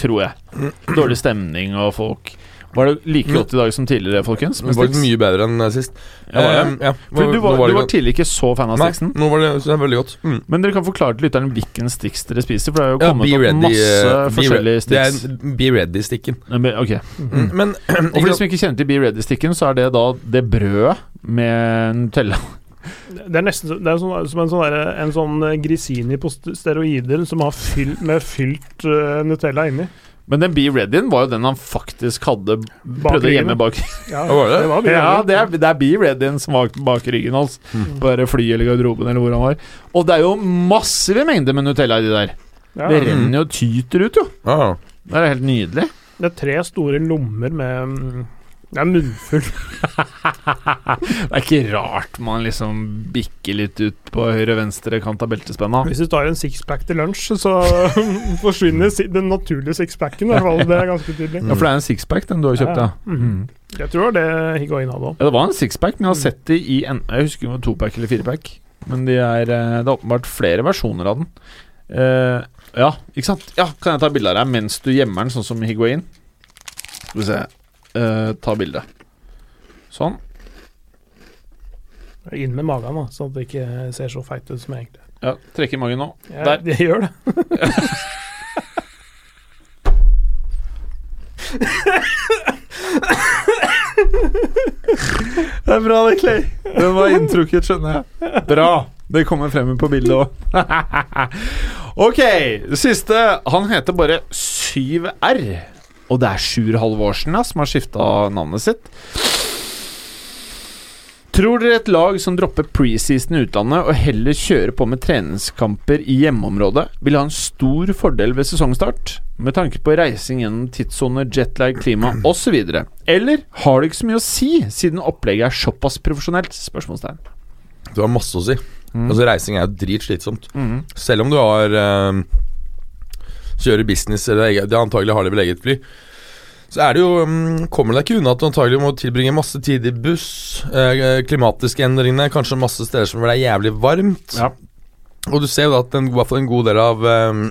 Tror jeg. Dårlig stemning og folk. Var det like godt i dag som tidligere, folkens? Det var mye bedre enn eh, sist. Ja, var det? Eh, ja. For du var, var, var tidligere ikke så fan av Nei, nå var det, det veldig godt. Mm. Men dere kan forklare til lytteren hvilken Stix dere spiser, for det er jo Ja, kommet opp ready, masse uh, forskjellige Stix. Det er Be ready-stikken. Ok. Mm. Men Og for de som ikke kjenner til Be Ready-stikken, så er det da det brødet med Nutella. Det er nesten det er sånn, som en sånn, der, en sånn eh, Grisini på steroider som har fylt, med fylt uh, Nutella inni. Men den Be Ready-en var jo den han faktisk hadde prøvde å gjemme bak. Ja, var det? det var Ja, det er, det er Be Ready-en som var bak ryggen hans. På det flyet eller garderoben eller hvor han var. Og det er jo massive mengder med Nutella i de der. Ja, Det renner jo og tyter ut, jo. Aha. Det er helt nydelig. det er tre store lommer med mm, Det er munnfull. Det er ikke rart man liksom bikker litt ut på høyre-venstre kant av beltespenna. Hvis du tar en sixpack til lunsj, så forsvinner den naturlige sixpacken. Det er ganske tydelig. Ja, for det er en sixpack den du har kjøpt, ja. Ja. Mm. Jeg tror det det Higuain hadde òg. Ja, det var en sixpack, men jeg har sett de i en Jeg husker om det var topack eller firepack. Men de er, eh, det er åpenbart flere versjoner av den. Uh, ja, ikke sant? Ja, Kan jeg ta bilde av deg mens du gjemmer den, sånn som Higuain? Skal vi se. Eh, ta bilde. Sånn. Inn med magen, da, sånn at det ikke ser så feit ut som jeg egentlig. Ja, trekker i magen nå. Ja, Der. Det gjør det. Det er bra det, Clay. Den var inntrukket, skjønner jeg. Bra. Det kommer frem på bildet òg. ok, det siste. Han heter bare 7R. Og det er Sjur Halvorsen da, som har skifta navnet sitt. Tror dere et lag som dropper preseason i utlandet og heller kjører på med treningskamper i hjemmeområdet, vil ha en stor fordel ved sesongstart, med tanke på reising gjennom tidssoner, jetlag, klima osv.? Eller har det ikke så mye å si, siden opplegget er såpass profesjonelt? Spørsmålstegn. Du har masse å si. Mm. Altså Reising er jo dritslitsomt. Mm. Selv om du har eh, Kjører business, eller det antagelig har de vel eget fly. Så er det jo mm, Kommer deg ikke unna at du antagelig må tilbringe masse tid i buss. Eh, klimatiske endringene, kanskje masse steder som det er jævlig varmt. Ja. Og du ser jo at en, i hvert fall en god del av eh,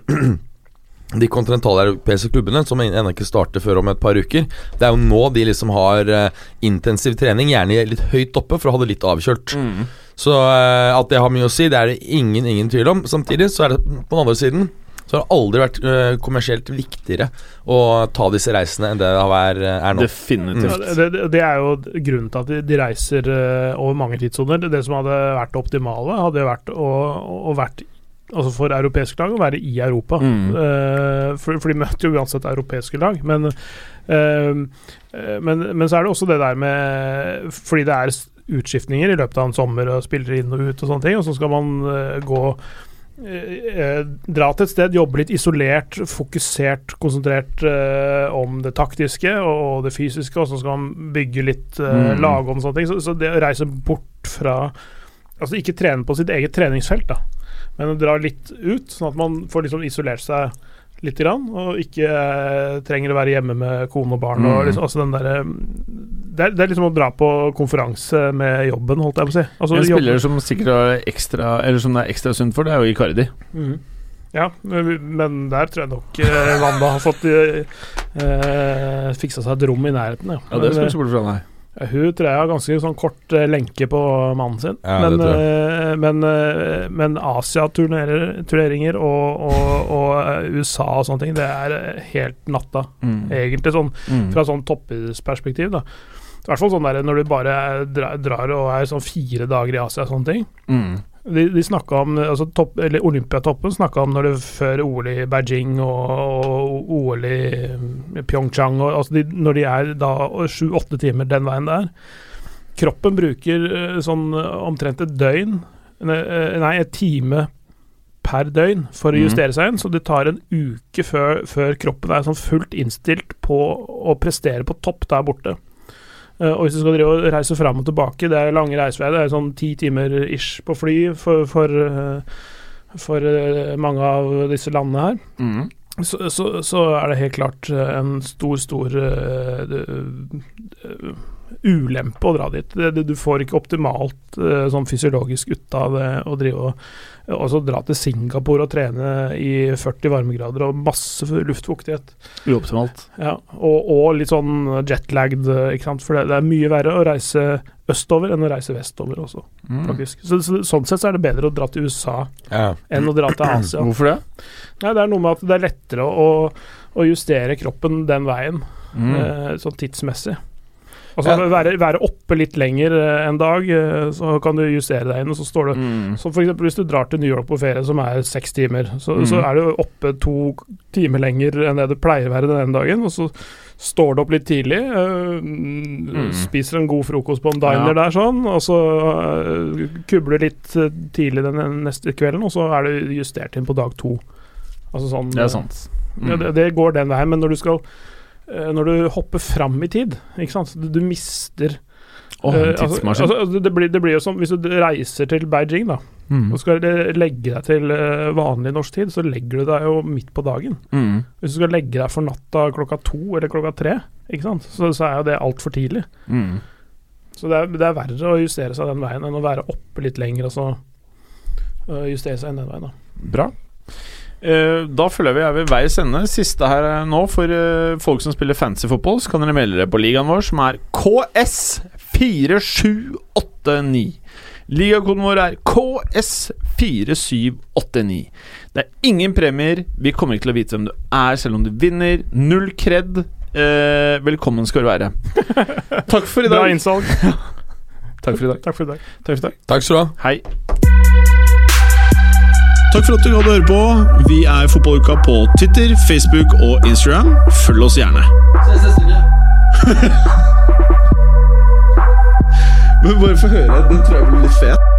de kontinentaleuropeiske klubbene, som ennå ikke starter før om et par uker, det er jo nå de liksom har eh, intensiv trening, gjerne litt høyt oppe, for å ha det litt avkjølt. Mm. Så eh, at det har mye å si, det er det ingen, ingen tvil om. Samtidig så er det på den andre siden så har det aldri vært eh, kommersielt viktigere å ta disse reisene enn det det er, er nå. Definitivt. Ja, det, det- er jo grunnen til at de, reiser eh, over mange tidssoner. Det, som hadde vært det optimale, hadde vært å, å vært Altså for europeiske lag å være i Europa. Mm. Uh, for, for de møter jo uansett europeiske lag. Men, eh, eh, men, men så er det også det der med Fordi det er utskiftninger i løpet av en sommer, og spillere inn og ut og sånne ting, og så skal man uh, gå eh, eh, dra til et sted, jobbe litt isolert, fokusert, konsentrert eh, om det taktiske og, og det fysiske, og så skal man bygge litt, eh, Mm. lage om sånne ting. Så, så det å reise bort fra Altså ikke trene på sitt eget treningsfelt, da, men å dra litt ut, sånn at man får liksom isolert seg litt, grann, og ikke eh, trenger å være hjemme med kone og barn. Og Mm. liksom, altså den der, det, er- det er liksom å dra på konferanse med jobben, holdt jeg på å si. Altså, En spiller som sikkert er ekstra Eller som det er ekstra sunt for, det er jo Icardi. Mm. Ja, men der tror jeg nok eh, Wanda har fått eh, eh, fiksa seg et rom i nærheten. Ja. Ja, det skal Men, du ikke bort fra, nei. Eh, hun tror jeg har ganske sånn kort eh, lenke på mannen sin. Ja, men, eh, men, men Asia-turneringer og, og, og USA og sånne ting, det er helt natta. Mm. Egentlig sånn Mm. fra sånn toppidrettsperspektiv. I hvert fall sånn der når du bare drar og er sånn fire dager i Asia og sånne ting. Mm. De, de om altså topp, eller Olympiatoppen snakka om når det før OL i Beijing og, og OL i Pyeongchang og, altså de, Når de er da sju-åtte timer den veien der. Kroppen bruker eh, sånn eh, omtrent et døgn Nei, eh, et time per døgn for å Mhm. justere seg inn, så det tar en uke før, før kroppen er sånn fullt innstilt på å prestere på topp der borte. Eh, og hvis du skal drive og reise fram og tilbake, det er lange reiseveier, det er sånn ti timer ish på fly for, for, eh, for eh, mange av disse landene her. Mm. Så, så, så er det helt klart en stor, stor ulempe å dra dit. Det, du får ikke optimalt eh, sånn fysiologisk ut av det å drive og og så dra til Singapore og trene i 40 varmegrader og masse luftfuktighet. Uoptimalt. Ja, og, og litt sånn jetlagd, ikke sant. For det, det er mye verre å reise østover enn å reise vestover også, Mm. faktisk. Så, så, sånn sett så er det bedre å dra til USA Ja. enn å dra til Asia. Hvorfor det? Nei, det er noe med at det er lettere å, å justere kroppen den veien, Mm. eh, sånn tidsmessig. Altså Ja. være, være oppe litt lenger eh, en dag, eh, så kan du justere deg inn, og så står du Mm. så eksempel hvis du drar til New York på ferie, som er seks timer, så, mm. så er du oppe to timer lenger enn det du pleier å være den dagen, og så står du opp litt tidlig, øh, spiser en god frokost på en diner. Ja. der sånn, og så øh, kubler litt tidlig den neste kvelden, og så er du justert inn på dag to. Altså sånn Det er sant. ja, det, det går den veien, men når du skal Når du hopper fram i tid, ikke sant, du, du mister oh, en altså- altså, det, blir, det blir jo som hvis du reiser til Beijing, da. Mm. Og skal legge deg til eh, vanlig norsk tid, så legger du deg jo midt på dagen. Mm. Hvis du skal legge deg for natta klokka to eller klokka tre, ikke sant? Så, så er jo det altfor tidlig. Mm. Så det er, det er verre å justere seg den veien enn å være oppe litt lenger og så uh, justere seg den veien. da. Bra. Eh, da føler jeg vi er ved veis ende. Siste her eh, nå for eh, folk som spiller fancy fotball, så kan dere melde dere på ligaen vår, som er KS4789. Ligakoden vår er KS4789. Det er ingen premier. Vi kommer ikke til å vite hvem du er, selv om du vinner. Null kred. Eh, velkommen skal du være. Takk for i Bra innsalg. Takk for i dag. Takk for i dag. Takk for i dag. Takk skal du ha. Hei. Takk for at du hadde høre på. Vi er Fotballuka på Twitter, Facebook og Instagram. Følg oss gjerne. Ses neste uke. Men bare få høre. Den tror jeg blir litt fet.